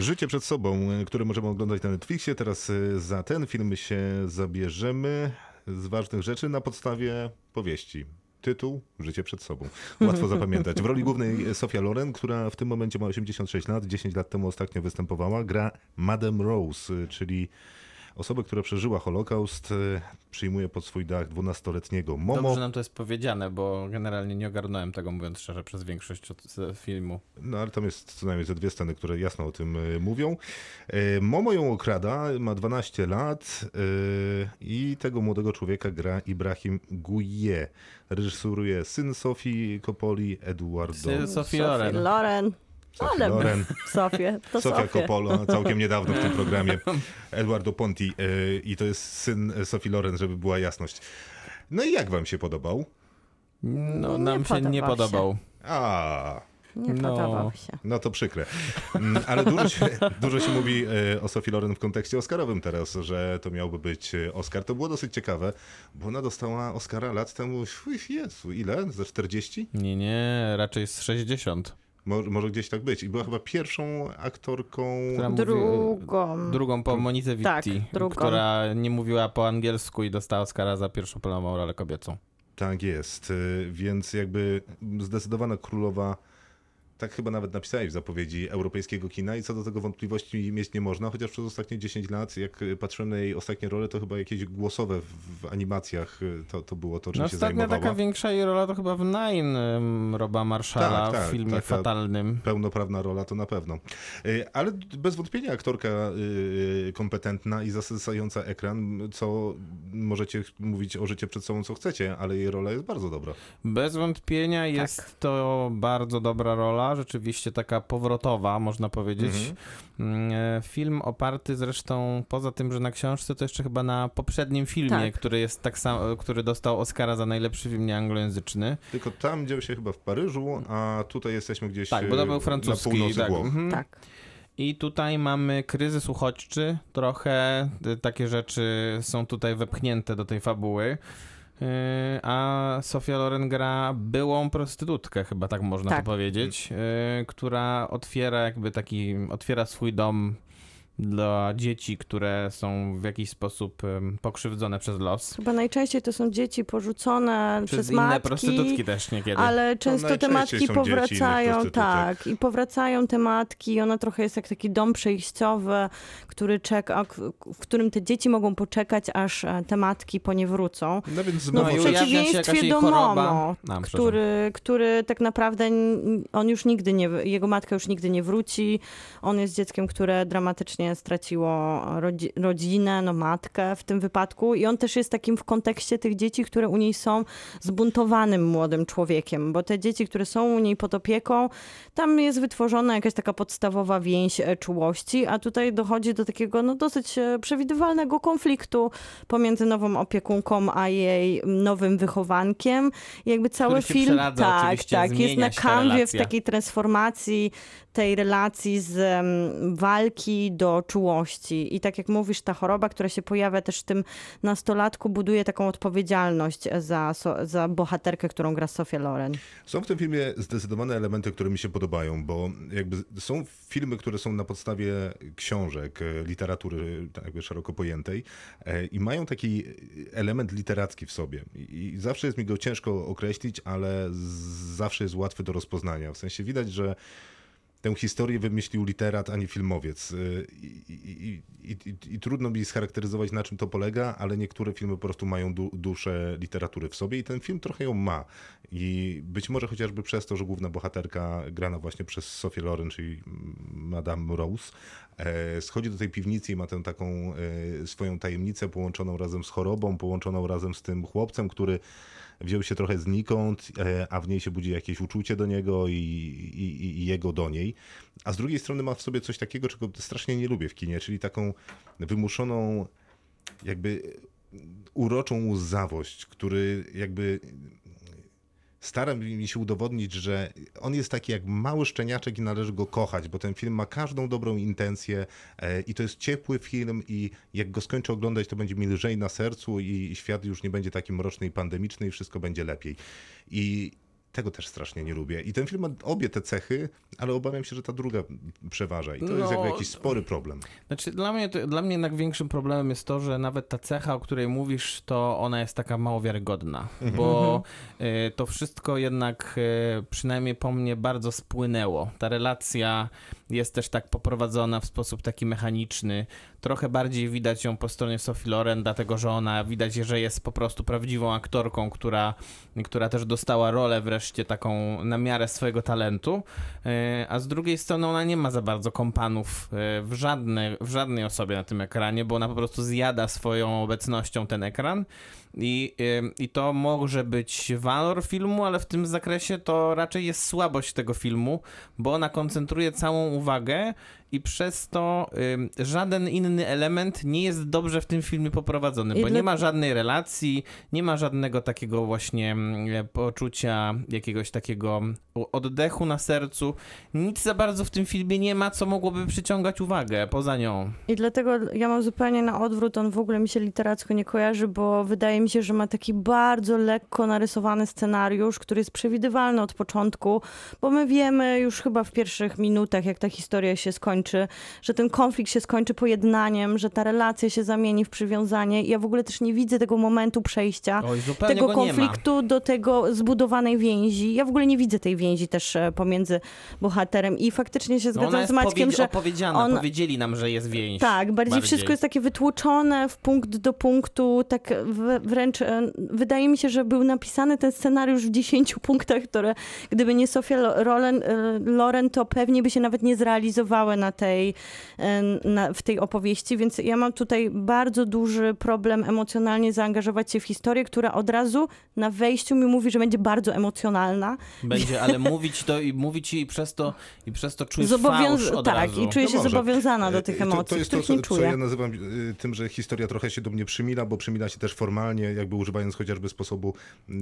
Życie przed sobą, e, które możemy oglądać na Netflixie. Teraz e, za ten film się zabierzemy z ważnych rzeczy na podstawie powieści. Tytuł Życie przed sobą. Łatwo zapamiętać. W roli głównej Sofia Loren, która w tym momencie ma 86 lat, 10 lat temu ostatnio występowała, gra Madame Rose, czyli osobę, która przeżyła Holokaust, y, przyjmuje pod swój dach 12-letniego Momo. Dobrze nam to jest powiedziane, bo generalnie nie ogarnąłem tego, mówiąc szczerze, przez większość filmu. No ale tam jest co najmniej ze dwie sceny, które jasno o tym y, mówią. Y, Momo ją okrada, ma 12 lat i tego młodego człowieka gra Ibrahim Gouye. Reżyseruje syn Sofii Coppoli, Eduardo Syn Sophie Loren. Loren. Sofii Ale Loren. Sofię, to Sofia Sofię. Coppola całkiem niedawno w tym programie. Eduardo Ponti y, i to jest syn Sofii Loren, żeby była jasność. No i jak wam się podobał? No, Nie nam się nie podobał się. A, Nie No. podobał się. No to przykre. Mm, Ale dużo się, dużo się mówi e, o Sophie Loren w kontekście Oscarowym teraz, że to miałby być e, Oscar. To było dosyć ciekawe, bo ona dostała Oscara lat temu, Jezu, ile? Ze 40? Nie, nie, raczej z 60. Mo, może gdzieś tak być. I była chyba pierwszą aktorką... Która mówi- Drugą. Drugą po Monice Tak, Witti, drugą. która nie mówiła po angielsku i dostała Oscara za pierwszą planową rolę kobiecą. Tak jest, e, więc jakby zdecydowana królowa, tak chyba nawet napisałeś w zapowiedzi europejskiego kina i co do tego wątpliwości mieć nie można, chociaż przez ostatnie 10 lat, jak patrzyłem na jej ostatnie role, to chyba jakieś głosowe w, w animacjach to, to było to, czym No się ostatnia zajmowała. taka większa jej rola to chyba w Nine Roba Marszala Tak, tak, w filmie taka- fatalnym. Pełnoprawna rola to na pewno. E, Ale bez wątpienia aktorka e, kompetentna i zasysająca ekran, co możecie mówić o życie przed sobą, co chcecie, ale jej rola jest bardzo dobra. Bez wątpienia jest Tak. to bardzo dobra rola, rzeczywiście taka powrotowa, można powiedzieć. Mm, e, Film oparty zresztą, poza tym, że na książce, to jeszcze chyba na poprzednim filmie, Tak. który jest tak sam, który dostał Oscara za najlepszy film nieanglojęzyczny. Tylko tam dzieł się chyba w Paryżu, a tutaj jesteśmy gdzieś Tak, bo to e, był francuski. na tak. Mhm. Tak. I tutaj mamy kryzys uchodźczy, trochę takie rzeczy są tutaj wepchnięte do tej fabuły. Yy, A Sofia Loren gra byłą prostytutkę, chyba tak można Tak. to powiedzieć, yy, która otwiera jakby taki, otwiera swój dom dla dzieci, które są w jakiś sposób pokrzywdzone przez los. Chyba najczęściej to są dzieci porzucone Przez przez inne matki. prostytutki też niekiedy. Ale często te matki powracają, tak, i powracają te matki, i ona trochę jest jak taki dom przejściowy, który czeka, w którym te dzieci mogą poczekać, aż e, te matki po nie wrócą. No więc No, w przeciwieństwie do. Momo, który, który tak naprawdę on już nigdy nie, jego matka już nigdy nie wróci. On jest dzieckiem, które dramatycznie straciło rodzi, rodzinę, no matkę w tym wypadku i on też jest takim w kontekście tych dzieci, które u niej są zbuntowanym młodym człowiekiem, bo te dzieci, które są u niej pod opieką, tam jest wytworzona jakaś taka podstawowa więź e, czułości, a tutaj dochodzi do takiego no dosyć e, przewidywalnego konfliktu pomiędzy nową opiekunką a jej nowym wychowankiem. I jakby cały film tak, tak, jest na kanwie w takiej transformacji tej relacji z walki do czułości. I tak jak mówisz, ta choroba, która się pojawia też w tym nastolatku, buduje taką odpowiedzialność za, za bohaterkę, którą gra Sofia Loren. Są w tym filmie zdecydowane elementy, które mi się podobają, bo jakby są filmy, które są na podstawie książek, e, literatury tak jakby szeroko pojętej e, i mają taki element literacki w sobie. I zawsze jest mi go ciężko określić, ale zawsze jest łatwy do rozpoznania. W sensie widać, że tę historię wymyślił literat, a nie filmowiec. Y, I, i, i, i, trudno mi scharakteryzować, na czym to polega, ale niektóre filmy po prostu mają du, duszę literatury w sobie i ten film trochę ją ma. I być może chociażby przez to, że główna bohaterka grana właśnie przez Sophie Loren, czyli Madame Rose, e, schodzi do tej piwnicy i ma tę taką e, swoją tajemnicę połączoną razem z chorobą, połączoną razem z tym chłopcem, który wziął się trochę znikąd, e, a w niej się budzi jakieś uczucie do niego i, i, i jego do niej. A z drugiej strony ma w sobie coś takiego, czego strasznie nie lubię w kinie, czyli taką wymuszoną, jakby uroczą łzawość, który jakby stara mi się udowodnić, że on jest taki jak mały szczeniaczek i należy go kochać, bo ten film ma każdą dobrą intencję e, i to jest ciepły film i jak go skończę oglądać, to będzie mi lżej na sercu i świat już nie będzie taki mroczny i pandemiczny i wszystko będzie lepiej. I tego też strasznie nie lubię. I ten film ma obie te cechy, ale obawiam się, że ta druga przeważa i to jest No. jakby jakiś spory problem. Znaczy, dla mnie, to, dla mnie jednak większym problemem jest to, że nawet ta cecha, o której mówisz, to ona jest taka mało wiarygodna, bo y, to wszystko jednak y, przynajmniej po mnie bardzo spłynęło. Ta relacja jest też tak poprowadzona w sposób taki mechaniczny. Trochę bardziej widać ją po stronie Sophie Loren, dlatego że ona widać, że jest po prostu prawdziwą aktorką, która, która też dostała rolę wreszcie taką na miarę swojego talentu. E, A z drugiej strony ona nie ma za bardzo kompanów e, w, żadnej, w żadnej osobie na tym ekranie, bo ona po prostu zjada swoją obecnością ten ekran. I, e, I to może być walor filmu, ale w tym zakresie to raczej jest słabość tego filmu, bo ona koncentruje całą uwagę i przez to ym, żaden inny element nie jest dobrze w tym filmie poprowadzony, I bo dla- nie ma żadnej relacji, nie ma żadnego takiego właśnie mm, poczucia jakiegoś takiego oddechu na sercu. Nic za bardzo w tym filmie nie ma, co mogłoby przyciągać uwagę poza nią. I dlatego ja mam zupełnie na odwrót, on w ogóle mi się literacko nie kojarzy, bo wydaje mi się, że ma taki bardzo lekko narysowany scenariusz, który jest przewidywalny od początku, bo my wiemy już chyba w pierwszych minutach, jak ta historia się skończy, że ten konflikt się skończy pojednaniem, że ta relacja się zamieni w przywiązanie. Ja w ogóle też nie widzę tego momentu przejścia Oj, tego konfliktu do tego zbudowanej więzi. Ja w ogóle nie widzę tej więzi też e, pomiędzy bohaterem i faktycznie się No zgadzam jest z Maćkiem, że on- powiedzieli nam, że jest więź. tak, bardziej, bardziej. wszystko jest takie wytłoczone w punkt do punktu, tak wręcz e, wydaje mi się, że był napisany ten scenariusz w 10 punktach, które gdyby nie Sofia Lo- Loren, e, Loren, to pewnie by się nawet nie zrealizowały na tej, e, na, w tej opowieści, więc ja mam tutaj bardzo duży problem emocjonalnie zaangażować się w historię, która od razu na wejściu mi mówi, że będzie bardzo emocjonalna. Będzie, ale mówić to i mówić i przez to i przez to czujesz Zobowiąz- fałsz od tak, razu. i czuję się No może. zobowiązana do tych emocji, To, to jest to, których co, nie co czuję. ja nazywam y, tym, że historia trochę się do mnie przymila, bo przymila się też formalnie, jakby używając chociażby sposobu,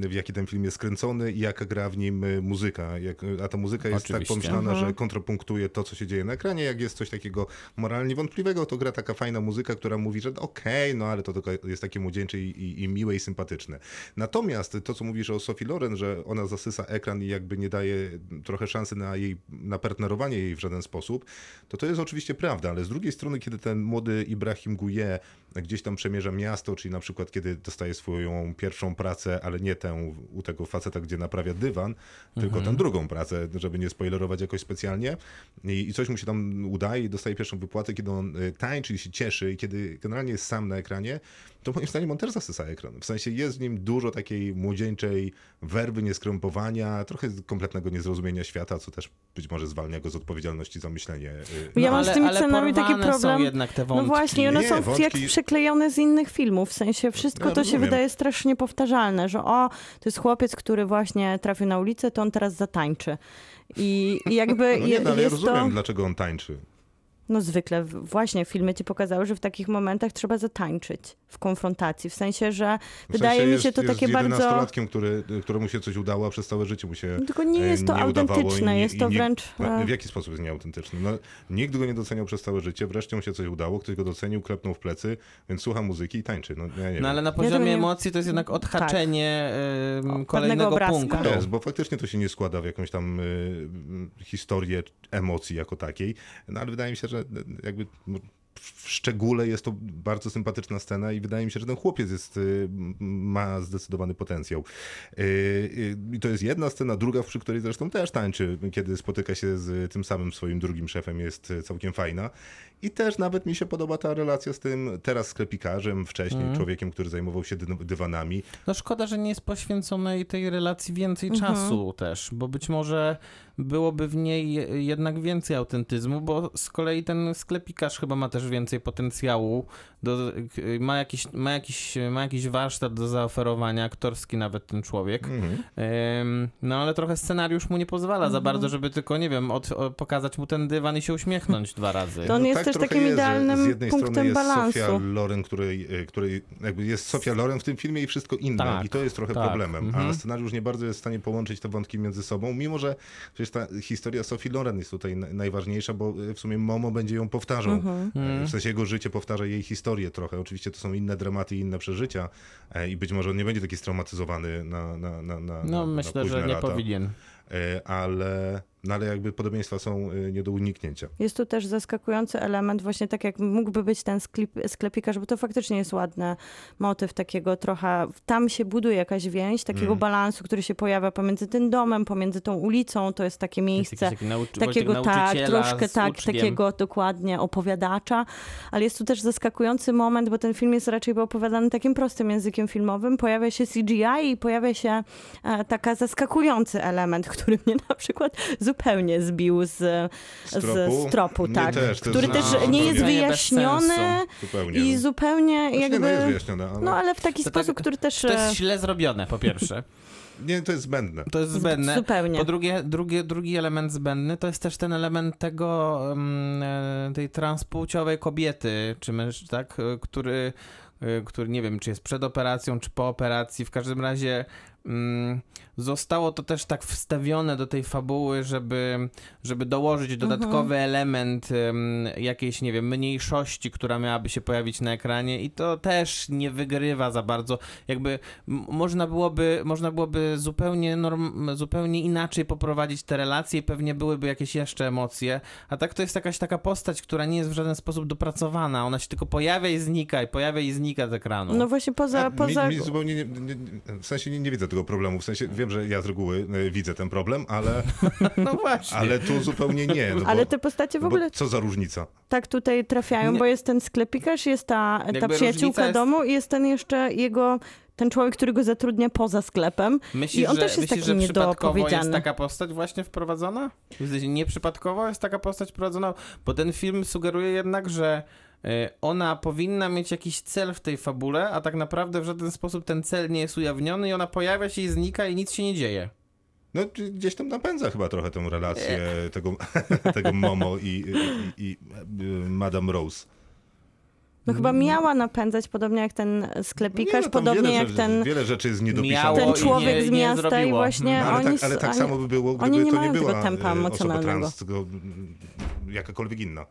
y, w jaki ten film jest skręcony i jaka gra w nim y, muzyka. Jak, a ta muzyka jest Oczywiście. tak pomyślana, Mhm. że kontrapunktuje to, co się dzieje na ekranie. Jak jest coś takiego moralnie wątpliwego, to gra taka fajna muzyka, która mówi, że okej, no ale to tylko jest takie młodzieńcze i, i, i miłe i sympatyczne. Natomiast to, co mówisz o Sophie Loren, że ona zasysa ekran i jakby nie daje trochę szansy na jej, na partnerowanie jej w żaden sposób, to to jest oczywiście prawda, ale z drugiej strony, kiedy ten młody Ibrahim Gouye gdzieś tam przemierza miasto, czyli na przykład kiedy dostaje swoją pierwszą pracę, ale nie tę u tego faceta, gdzie naprawia dywan, tylko tę drugą pracę, żeby nie spoilerować jakoś specjalnie. I, i coś mu się tam udaje i dostaje pierwszą wypłatę, kiedy on y, tańczy i się cieszy. I kiedy generalnie jest sam na ekranie, to moim zdaniem on też zasysa ekran. W sensie jest w nim dużo takiej młodzieńczej werwy, nieskrępowania, trochę kompletnego niezrozumienia świata, co też być może zwalnia go z odpowiedzialności za myślenie. y, Ja No, mam z ale- tymi ale scenami taki problem. jednak te No wątki. właśnie, one Nie, są wątki- jak przeklejone z innych filmów. W sensie wszystko Ja to się rozumiem. wydaje strasznie powtarzalne, że o, to jest chłopiec, który właśnie trafił na ulicę, to on teraz zatańczy. I, jakby No nie, no, ale ja jest rozumiem, to. dlaczego on tańczy. No zwykle właśnie filmy ci pokazały, że w takich momentach trzeba zatańczyć w konfrontacji. W sensie, że W wydaje sensie mi jest, się to jest takie bardzo. 11-latkiem, który, któremu się coś udało, a przez całe życie mu się Tylko nie e, jest to nie autentyczne, nie- jest to nie- wręcz. No, e, w jaki sposób jest nieautentyczny? No, nikt go nie doceniał przez całe życie, wreszcie mu się coś udało, ktoś go docenił, klepnął w plecy, więc słucha muzyki i tańczy. No, ja nie No ale na poziomie nie- emocji to jest jednak odhaczenie em, O, kolejnego punktu. Jest, bo faktycznie to się nie składa w jakąś tam y, historię emocji jako takiej, no ale wydaje mi się, że y, jakby no, w szczególe jest to bardzo sympatyczna scena i wydaje mi się, że ten chłopiec jest, y, ma zdecydowany potencjał. Y, y, I to jest jedna scena, druga, przy której zresztą też tańczy, kiedy spotyka się z tym samym swoim drugim szefem, jest całkiem fajna. I też nawet mi się podoba ta relacja z tym teraz sklepikarzem, wcześniej człowiekiem, który zajmował się dy- dywanami. No szkoda, że nie jest poświęconej tej relacji więcej czasu też, bo być może byłoby w niej je- jednak więcej autentyzmu, bo z kolei ten sklepikarz chyba ma też więcej potencjału, do, ma, jakiś, ma, jakiś, ma jakiś warsztat do zaoferowania, aktorski nawet ten człowiek. Mhm. Ym, no ale trochę scenariusz mu nie pozwala za bardzo, żeby tylko, nie wiem, od, pokazać mu ten dywan i się uśmiechnąć dwa razy. To on jest tak też takim jest, idealnym z jednej punktem strony jest balansu. Sofia Loren, której, y, której jakby jest Sofia Loren w tym filmie i wszystko inne Tak, i to jest trochę tak, problemem, mhm. a scenariusz nie bardzo jest w stanie połączyć te wątki między sobą, mimo że przecież ta historia Sofii Loren jest tutaj na- najważniejsza, bo y, w sumie Momo będzie ją powtarzał Mhm. y, W sensie jego życie powtarza jej historię trochę. Oczywiście to są inne dramaty i inne przeżycia e, i być może on nie będzie taki straumatyzowany na, na, na, na No na, myślę, że nie lata. powinien. E, Ale, no ale jakby podobieństwa są e, nie do uniknięcia. Jest tu też zaskakujący element, właśnie tak jak mógłby być ten sklep, sklepikarz, bo to faktycznie jest ładny motyw takiego trochę, tam się buduje jakaś więź, takiego Mm. balansu, który się pojawia pomiędzy tym domem, pomiędzy tą ulicą, to jest takie miejsce Taki nauczy- takiego tak, troszkę tak, uczniem. takiego dokładnie opowiadacza, ale jest tu też zaskakujący moment, bo ten film jest raczej opowiadany takim prostym językiem filmowym. Pojawia się CGI i pojawia się e, taka zaskakujący element, który mnie na przykład zupełnie zbił z, z, z tropu, Mnie tak. też, który też no, nie jest wyjaśniony. Zupełnie. i no. zupełnie Znaczy, jakby... Nie, no jest wyjaśnione, ale, No ale w taki To sposób, tak- który też... To jest źle zrobione, po pierwsze. nie, to jest zbędne. To jest zbędne. Zupełnie. Po drugie, drugie, drugi element zbędny to jest też ten element tego, mm, e, tej transpłciowej kobiety, czy męż, tak, e, który, e, który nie wiem, czy jest przed operacją, czy po operacji. W każdym razie mm, zostało to też tak wstawione do tej fabuły, żeby, żeby dołożyć dodatkowy element em, jakiejś, nie wiem, mniejszości, która miałaby się pojawić na ekranie i to też nie wygrywa za bardzo. Jakby można byłoby, można byłoby zupełnie, norm, zupełnie inaczej poprowadzić te relacje i pewnie byłyby jakieś jeszcze emocje, a tak to jest jakaś taka postać, która nie jest w żaden sposób dopracowana. Ona się tylko pojawia i znika, i pojawia i znika z ekranu. No właśnie poza... A, poza... mi, mi zupełnie nie, nie, nie, w sensie nie, nie widzę tego problemu. W sensie wiem, że ja z reguły e, widzę ten problem, ale, no właśnie. ale tu zupełnie nie. No Ale bo, te postacie w ogóle co za różnica? tak tutaj trafiają, Nie. bo jest ten sklepikarz, jest ta, ta Jakby przyjaciółka jest- domu i jest ten jeszcze jego, ten człowiek, który go zatrudnia poza sklepem. Myślisz, I on że, też jest myślisz, taki że przypadkowo jest taka postać właśnie wprowadzona? W sensie nieprzypadkowo jest taka postać wprowadzona? Bo ten film sugeruje jednak, że ona powinna mieć jakiś cel w tej fabule, a tak naprawdę w żaden sposób ten cel nie jest ujawniony i ona pojawia się i znika i nic się nie dzieje. No gdzieś tam napędza chyba trochę tę relację tego, tego Momo i, i, i, i e, Madame Rose. No chyba miała napędzać, podobnie jak ten No nie, sklepikarz, no tam podobnie wiele jak rzeczy, ten, Wiele rzeczy jest Miało niedopisane. ten człowiek nie- z miasta i właśnie No, ale, oni... tak, ale tak oni- samo by było, gdyby nie to nie tego była tempa e, osoba emocjonalnego. trans, tylko mm, jakakolwiek inna.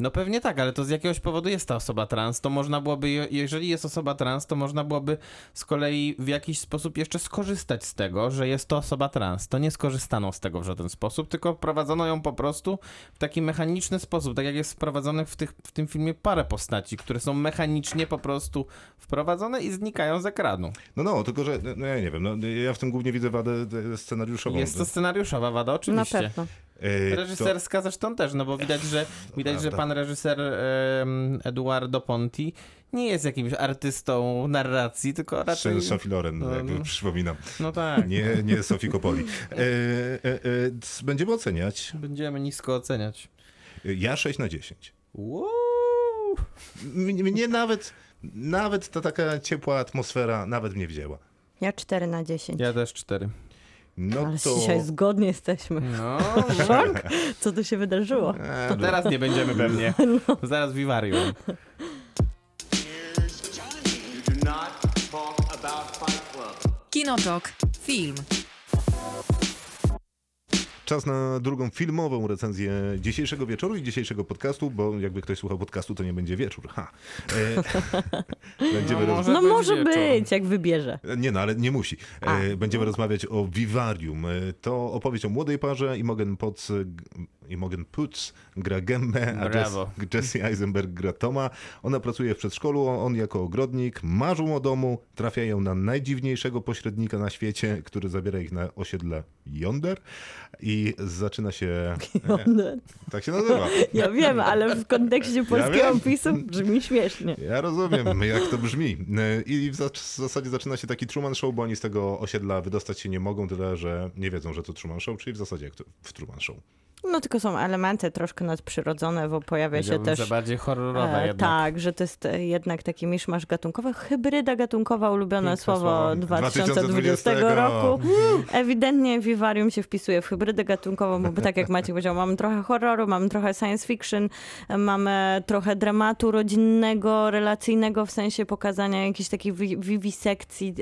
No pewnie tak, ale to z jakiegoś powodu jest ta osoba trans. To można byłoby, je- jeżeli jest osoba trans, to można byłoby z kolei w jakiś sposób jeszcze skorzystać z tego, że jest to osoba trans. To nie skorzystano z tego w żaden sposób, tylko wprowadzono ją po prostu w taki mechaniczny sposób, tak jak jest wprowadzonych w, tych, w tym filmie parę postaci, które są mechanicznie po prostu wprowadzone i znikają z ekranu. No no, tylko że, no ja nie wiem, no, ja w tym głównie widzę wadę e, scenariuszową. Jest to scenariuszowa wada, Na oczywiście. pewno. E, to- Reżyserska zresztą też, no bo widać, że widać, że pan reżyser em, Eduardo Ponti nie jest jakimś artystą narracji, tylko raczej... Sophie Loren, No, jakby no. przypominam. No tak. Nie, nie Sofii Kopoli. E, e, e, będziemy oceniać. Będziemy nisko oceniać. Ja 6 na 10. Wow. Mnie nawet, nawet ta taka ciepła atmosfera nawet mnie wzięła. Ja 4 na 10. Ja też cztery. No Ale to... dzisiaj zgodnie jesteśmy. No, Szok? Co tu się wydarzyło? E, to teraz nie będziemy pewnie. Zaraz wiwarium. Kinotok. Film. Czas na drugą filmową recenzję dzisiejszego wieczoru i dzisiejszego podcastu, bo jakby ktoś słuchał podcastu, to nie będzie wieczór. Ha. E, będziemy No roz... może No być może wieczór. być, jak wybierze. Nie no, ale nie musi. E, będziemy rozmawiać o Vivarium. E, to opowieść o młodej parze. Imogen Potts, e, g- Imogen Putz gra Gemmę, a Jess, Brawo. Jesse Eisenberg gra Toma. Ona pracuje w przedszkolu, on jako ogrodnik. Marzą o domu, trafiają na najdziwniejszego pośrednika na świecie, który zabiera ich na osiedle Yonder i zaczyna się... E, tak się nazywa. Ja wiem, ale w kontekście polskiego wiem. opisu brzmi śmiesznie. Ja rozumiem, jak to brzmi. E, I w zasadzie zaczyna się taki Truman Show, bo oni z tego osiedla wydostać się nie mogą, tyle że nie wiedzą, że to Truman Show, czyli w zasadzie jak to w Truman Show. No tylko są elementy troszkę nadprzyrodzone, bo pojawia się też... że bardziej horrorowe E, jednak. tak, że to jest e, jednak taki miszmasz gatunkowy, hybryda gatunkowa, ulubione Piękne słowo słowo. 2020 2020 roku. Ewidentnie Vivarium się wpisuje w hybrydę gatunkową, bo tak jak Maciek powiedział, mamy trochę horroru, mamy trochę science fiction, e, mamy trochę dramatu rodzinnego, relacyjnego, w sensie pokazania jakiejś takiej wi- wiwisekcji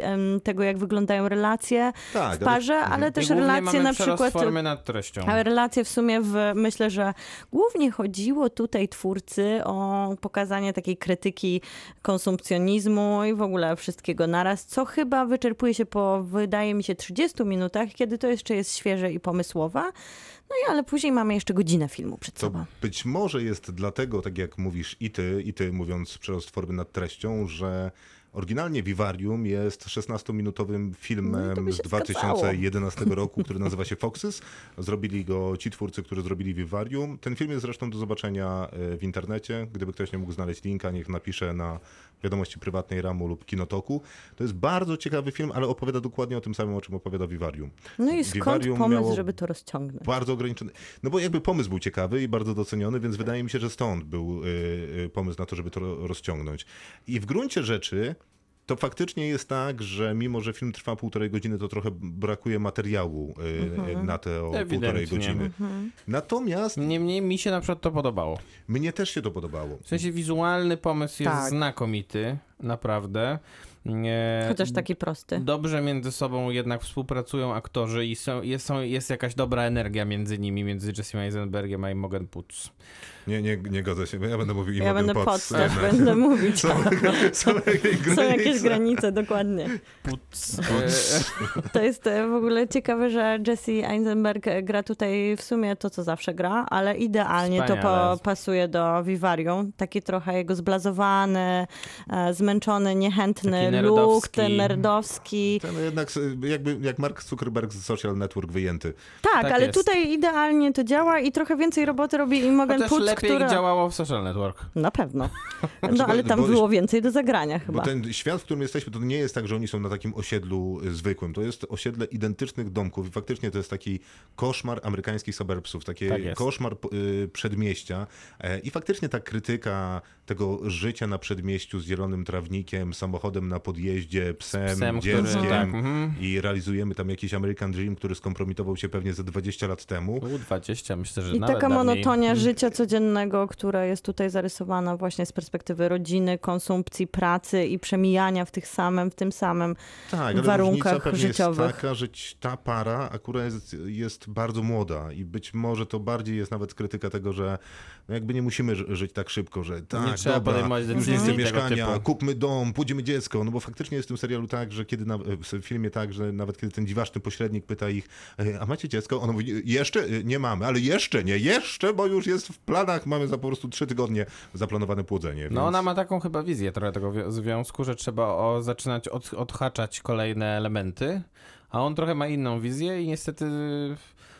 tego, jak wyglądają relacje Tak, w parze, ale I też relacje na przykład... formy nad treścią. Ale relacje w sumie sumie w, myślę, że głównie chodziło tutaj twórcy o pokazanie takiej krytyki konsumpcjonizmu i w ogóle wszystkiego naraz, co chyba wyczerpuje się po, wydaje mi się, 30 minutach, kiedy to jeszcze jest świeże i pomysłowe. No i ale później mamy jeszcze godzinę filmu przed To sobą. być może jest dlatego, tak jak mówisz i ty, i ty mówiąc przerost formy nad treścią, że oryginalnie Vivarium jest 16-minutowym No i to filmem by z się 2011 roku, który nazywa się Foxes. Zrobili go ci twórcy, którzy zrobili Vivarium. Ten film jest zresztą do zobaczenia e, w internecie. Gdyby ktoś nie mógł znaleźć linka, niech napisze na wiadomości prywatnej Ramu lub Kinotoku. To jest bardzo ciekawy film, ale opowiada dokładnie o tym samym, o czym opowiada Vivarium. No i skąd Vivarium pomysł, żeby to rozciągnąć? bardzo ograniczony. No bo jakby pomysł był ciekawy i bardzo doceniony, więc wydaje mi się, że stąd był y, y, pomysł na to, żeby to ro- rozciągnąć. I w gruncie rzeczy to faktycznie jest tak, że mimo, że film trwa półtorej godziny, to trochę brakuje materiału y, y, na te o półtorej godziny. Natomiast Niemniej mi się na przykład to podobało. mnie też się to podobało. W sensie wizualny pomysł jest Tak. znakomity, naprawdę. Nie, Chociaż taki prosty. Dobrze między sobą jednak współpracują aktorzy i są, jest, są, jest jakaś dobra energia między nimi, między Jesse Eisenbergiem a Imogen Putz. Nie, nie, nie godzę się, ja będę mówił i Ja mogę będę pod- pod też jednak. będę mówić. Są, są, jakieś Są jakieś granice. granice, dokładnie. Putz. To jest e, w ogóle ciekawe, że Jesse Eisenberg e, gra tutaj w sumie to, co zawsze gra, ale idealnie to Wspaniale. po, pasuje do Vivarium. Taki trochę jego zblazowany, e, zmęczony, niechętny look, nerdowski. ten nerdowski. Ten jednak jakby jak Mark Zuckerberg z Social Network wyjęty. Tak, Tak ale jest. tutaj idealnie to działa i trochę więcej roboty robi Imogen Chociaż Putz, lepiej która... działało w Social Network. Na pewno. No ale tam było więcej do zagrania chyba. Bo ten świat, w którym jesteśmy, to nie jest tak, że oni są na takim osiedlu y, zwykłym. To jest osiedle identycznych domków i faktycznie to jest taki koszmar amerykańskich suburbsów, takie Tak koszmar y, przedmieścia. E, I faktycznie ta krytyka tego życia na przedmieściu z zielonym trawnikiem, samochodem na podjeździe, psem, Psem, który- dzieckiem tak, mhm. i realizujemy tam jakiś American Dream, który skompromitował się pewnie ze 20 lat temu. U, 20, myślę, że I nawet taka dawniej. monotonia życia codziennego, która jest tutaj zarysowana właśnie z perspektywy rodziny, konsumpcji, pracy i przemijania w tych samym, w tym samym Tak, ale warunkach pewnie życiowych. jest taka, że ta para akurat jest, jest bardzo młoda i być może to bardziej jest nawet krytyka tego, że no jakby nie musimy ży- żyć tak szybko, że tak, trzeba dobra, podejmować tego mieszkania, typu. kupmy dom, pójdziemy dziecko, no bo faktycznie jest w tym serialu tak, że kiedy na, w filmie tak, że nawet kiedy ten dziwaczny pośrednik pyta ich, "E, a macie dziecko? On mówi, jeszcze E, nie mamy, ale jeszcze nie, jeszcze, bo już jest w planach, mamy za po prostu trzy tygodnie zaplanowane płodzenie. No więc- ona ma taką chyba wizję trochę tego wi- związku, że trzeba o, zaczynać od, odhaczać kolejne elementy, a on trochę ma inną wizję i niestety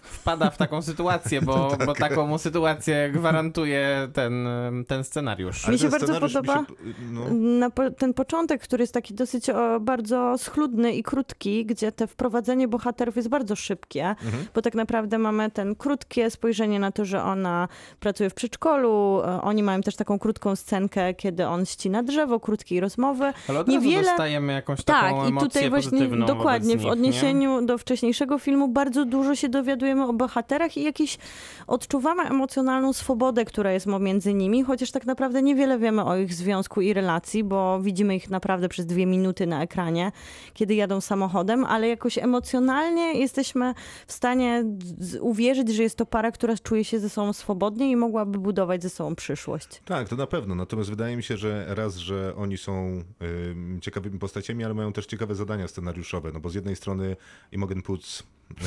wpada w taką sytuację, bo, bo taką mu sytuację gwarantuje ten, ten scenariusz. Ale Mi się ten bardzo podoba- no. Na po, ten początek, który jest taki dosyć o, bardzo schludny i krótki, gdzie te wprowadzenie bohaterów jest bardzo szybkie, Mhm. bo tak naprawdę mamy ten krótkie spojrzenie na to, że ona pracuje w przedszkolu, e, oni mają też taką krótką scenkę, kiedy on ścina drzewo, krótkiej rozmowy. Ale od niewiele- razu dostajemy jakąś taką Tak, i emocję tutaj właśnie pozytywną dokładnie wobec w nich, odniesieniu do wcześniejszego filmu bardzo dużo się dowiadujemy o bohaterach i jakieś odczuwamy emocjonalną swobodę, która jest między nimi, chociaż tak naprawdę niewiele wiemy o ich związku i relacji, bo widzimy ich naprawdę przez dwie minuty na ekranie, kiedy jadą samochodem, ale jakoś emocjonalnie jesteśmy w stanie uwierzyć, że jest to para, która czuje się ze sobą swobodnie i mogłaby budować ze sobą przyszłość. Tak, to na pewno. Natomiast wydaje mi się, że raz, że oni są ym, ciekawymi postaciami, ale mają też ciekawe zadania scenariuszowe. No bo z jednej strony Imogen Putz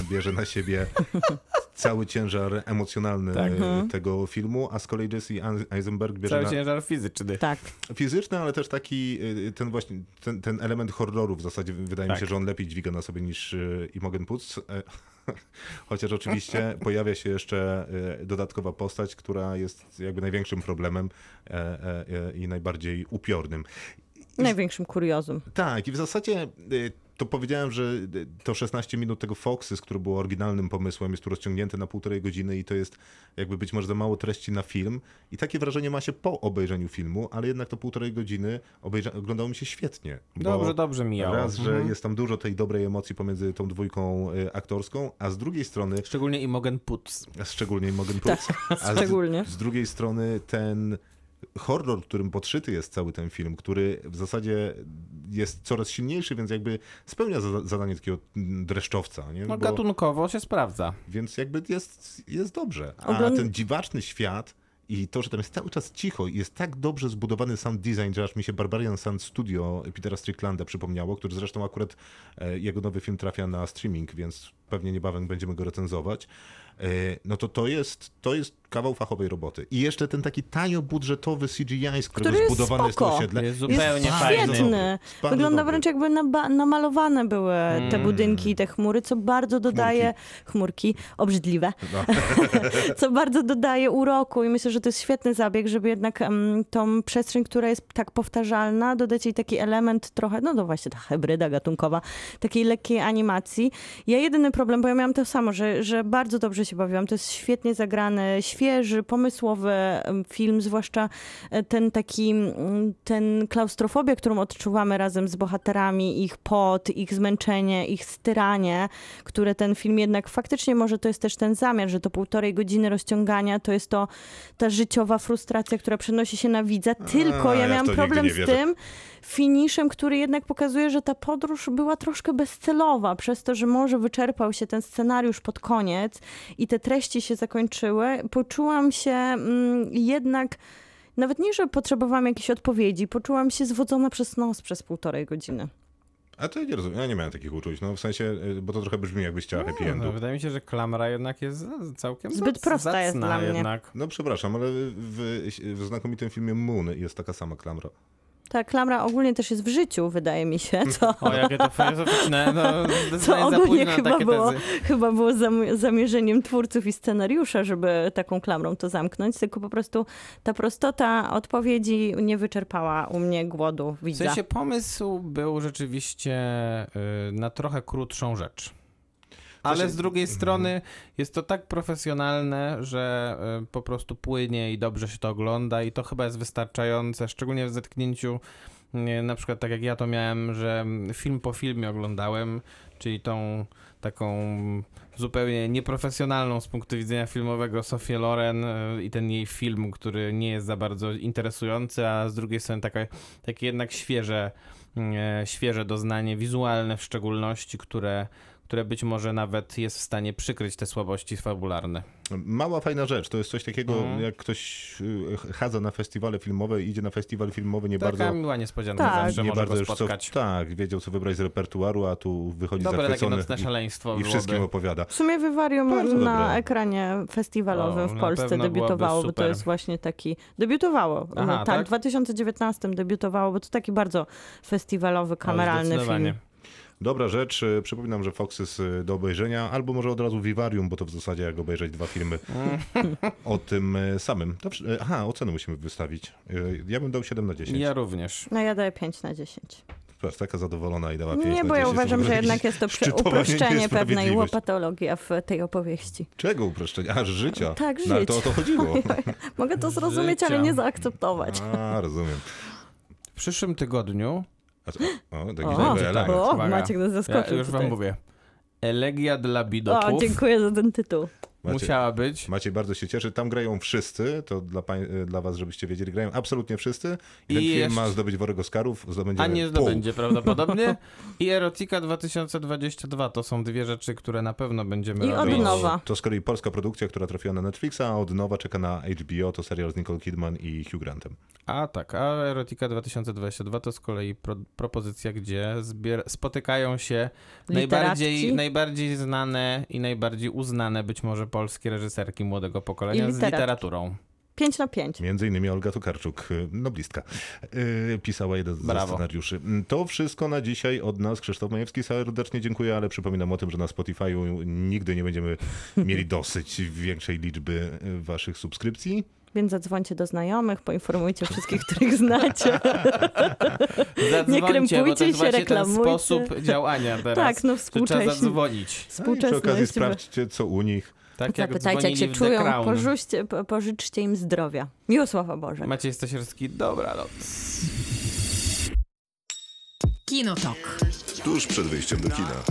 bierze na siebie cały ciężar emocjonalny Tak. y, tego filmu, a z kolei Jesse Eisenberg bierze Cały na ciężar fizyczny. Tak. fizyczny, ale też taki y, ten właśnie ten, ten element horroru w zasadzie wydaje mi Tak. się, że on lepiej dźwiga na sobie niż y, Imogen Putz. E, Chociaż oczywiście pojawia się jeszcze y, dodatkowa postać, która jest jakby największym problemem e, e, i najbardziej upiornym. Największym kuriozum. Tak, i w zasadzie to powiedziałem, że y, to 16 minut tego Foxys, który był oryginalnym pomysłem, jest tu rozciągnięte na półtorej godziny i to jest jakby być może za mało treści na film. I takie wrażenie ma się po obejrzeniu filmu, ale jednak to półtorej godziny obejrza- oglądało mi się świetnie. Dobrze, dobrze mijało. Raz, że Mhm. jest tam dużo tej dobrej emocji pomiędzy tą dwójką y, aktorską, a z drugiej strony, Szczególnie Imogen Putz. szczególnie Morgan Putz, a z, szczególnie. z drugiej strony ten horror, którym podszyty jest cały ten film, który w zasadzie jest coraz silniejszy, więc jakby spełnia za- zadanie takiego dreszczowca. Nie? No Bo- gatunkowo się sprawdza. Więc jakby jest, jest dobrze. A Ogląd- ten dziwaczny świat i to, że tam jest cały czas cicho i jest tak dobrze zbudowany sound design, że aż mi się Barbarian Sound Studio Petera Stricklanda przypomniało, który zresztą akurat e, jego nowy film trafia na streaming, więc pewnie niebawem będziemy go recenzować. E, no to to jest, to jest kawał fachowej roboty. I jeszcze ten taki tanio budżetowy CGI, z którego Który jest zbudowany jest spoko. to osiedle. Jest Jest zupełnie dobry. świetny. Bardzo Wygląda dobry. wręcz jakby naba- namalowane były te budynki i te chmury, co bardzo dodaje chmurki, obrzydliwe, No. co bardzo dodaje uroku i myślę, że to jest świetny zabieg, żeby jednak em, tą przestrzeń, która jest tak powtarzalna, dodać jej taki element trochę, no to właśnie ta hybryda gatunkowa, takiej lekkiej animacji. Ja jedyny problem, bo ja miałam to samo, że, że bardzo dobrze się bawiłam. To jest świetnie zagrany, świeży, pomysłowy film, zwłaszcza e, ten taki, ten klaustrofobię, którą odczuwamy razem z bohaterami, ich pot, ich zmęczenie, ich styranie, które ten film jednak faktycznie może to jest też ten zamiar, że to półtorej godziny rozciągania to jest to ta życiowa frustracja, która przenosi się na widza. Tylko A, ja ja miałam problem z tym finiszem, który jednak pokazuje, że ta podróż była troszkę bezcelowa, przez to, że może wyczerpał się ten scenariusz pod koniec i te treści się zakończyły. Poczułam się mm, jednak nawet nie, że potrzebowałam jakiejś odpowiedzi, poczułam się zwodzona przez nos przez półtorej godziny. A to ja nie rozumiem, ja nie miałem takich uczuć, no w sensie, y, bo to trochę brzmi jakbyś chciała happy No, endu. no, wydaje mi się, że klamra jednak jest całkiem Zbyt zac- prosta jest dla mnie. Jednak. No przepraszam, ale w, w znakomitym filmie Moon jest taka sama klamra. Ta klamra ogólnie też jest w życiu, wydaje mi się, co, O, jakie to filozoficzne, no za ogólnie chyba było, tezy. chyba było zam- zamierzeniem twórców i scenariusza, żeby taką klamrą to zamknąć, tylko po prostu ta prostota odpowiedzi nie wyczerpała u mnie głodu W widza. sensie pomysł był rzeczywiście y, na trochę krótszą rzecz. Ale z drugiej strony jest to tak profesjonalne, że y, po prostu płynie i dobrze się to ogląda i to chyba jest wystarczające, szczególnie w zetknięciu na przykład tak jak ja to miałem, że film po filmie oglądałem, czyli tą taką zupełnie nieprofesjonalną z punktu widzenia filmowego Sofię Loren y, i ten jej film, który nie jest za bardzo interesujący, a z drugiej strony taka, takie jednak świeże, e, świeże doznanie, wizualne w szczególności, które, które być może nawet jest w stanie przykryć te słabości fabularne. Mała fajna rzecz, to jest coś takiego, Mhm. jak ktoś y, chadza na festiwale filmowe i idzie na festiwal filmowy nie Taka bardzo... miła niespodzianka Tak. zawsze nie może bardzo go już co, spotkać. tak, wiedział co wybrać z repertuaru, a tu wychodzi Dobre takie zachwycony nocne i, szaleństwo i wszystkim opowiada. W sumie Wywarium Bardzo na dobre. ekranie festiwalowym O, w Polsce debiutowało, bo to jest właśnie taki... Debiutowało. Aha, no, tak, tak? w 2019 debiutowało, bo to taki bardzo festiwalowy, kameralny film. Dobra rzecz, y, przypominam, że Fox jest y, do obejrzenia, albo może od razu Vivarium, bo to w zasadzie jak obejrzeć dwa filmy o tym y, samym. Dobrze, aha, oceny musimy wystawić. Ja bym dał 7 na 10. Ja również. No ja daję 5 na 10. Patrz, taka zadowolona i dała 5 Nie, na bo ja 10. To w uważam, że jednak jest to uproszczenie pewnej łopatologii w tej opowieści. Czego uproszczenia? Aż życia. Tak, No, ale to o życia. to chodziło. Mogę to zrozumieć, ale Życia. nie zaakceptować. A, rozumiem. W przyszłym tygodniu, A? O, taki O, tak. O. Maciek nas ja zaskoczył już tutaj. wam mówię, Elegia dla O, bidopów dziękuję za ten tytuł. Macie, musiała być. Maciej bardzo się cieszy. Tam grają wszyscy, to dla, pań, dla was, żebyście wiedzieli, grają absolutnie wszyscy. I ten I film jeszcze- ma zdobyć worek Oscarów, zdobędzie A nie pół. zdobędzie prawdopodobnie. I Erotika 2022 to są dwie rzeczy, które na pewno będziemy I od robić. nowa. To z kolei polska produkcja, która trafiła na Netflixa, a od nowa czeka na HBO, to serial z Nicole Kidman i Hugh Grantem. A tak, a Erotika 2022 to z kolei pro, propozycja, gdzie zbier- spotykają się najbardziej, najbardziej znane i najbardziej uznane być może polskie reżyserki młodego pokolenia z literaturą. 5 na 5. Między innymi Olga Tokarczuk, y, noblistka, yy, pisała jeden z Brawo. scenariuszy. Mm, To wszystko na dzisiaj od nas. Krzysztof Majewski serdecznie dziękuję, ale przypominam o tym, że na Spotify'u nigdy nie będziemy mieli dosyć większej liczby y, waszych subskrypcji. Więc zadzwońcie do znajomych, poinformujcie wszystkich, których znacie. To krępujcie się, reklamujcie. sposób działania teraz. Tak, no że Trzeba współcześnie. zadzwonić. No i przy okazji sprawdźcie, co u nich. Tak jak Zapytajcie, jak się czują, Crown. porzućcie, po- pożyczcie im zdrowia. Miłosława Boże. Maciej Stasierski, dobranoc. Kinotok. Tuż przed wyjściem do kina.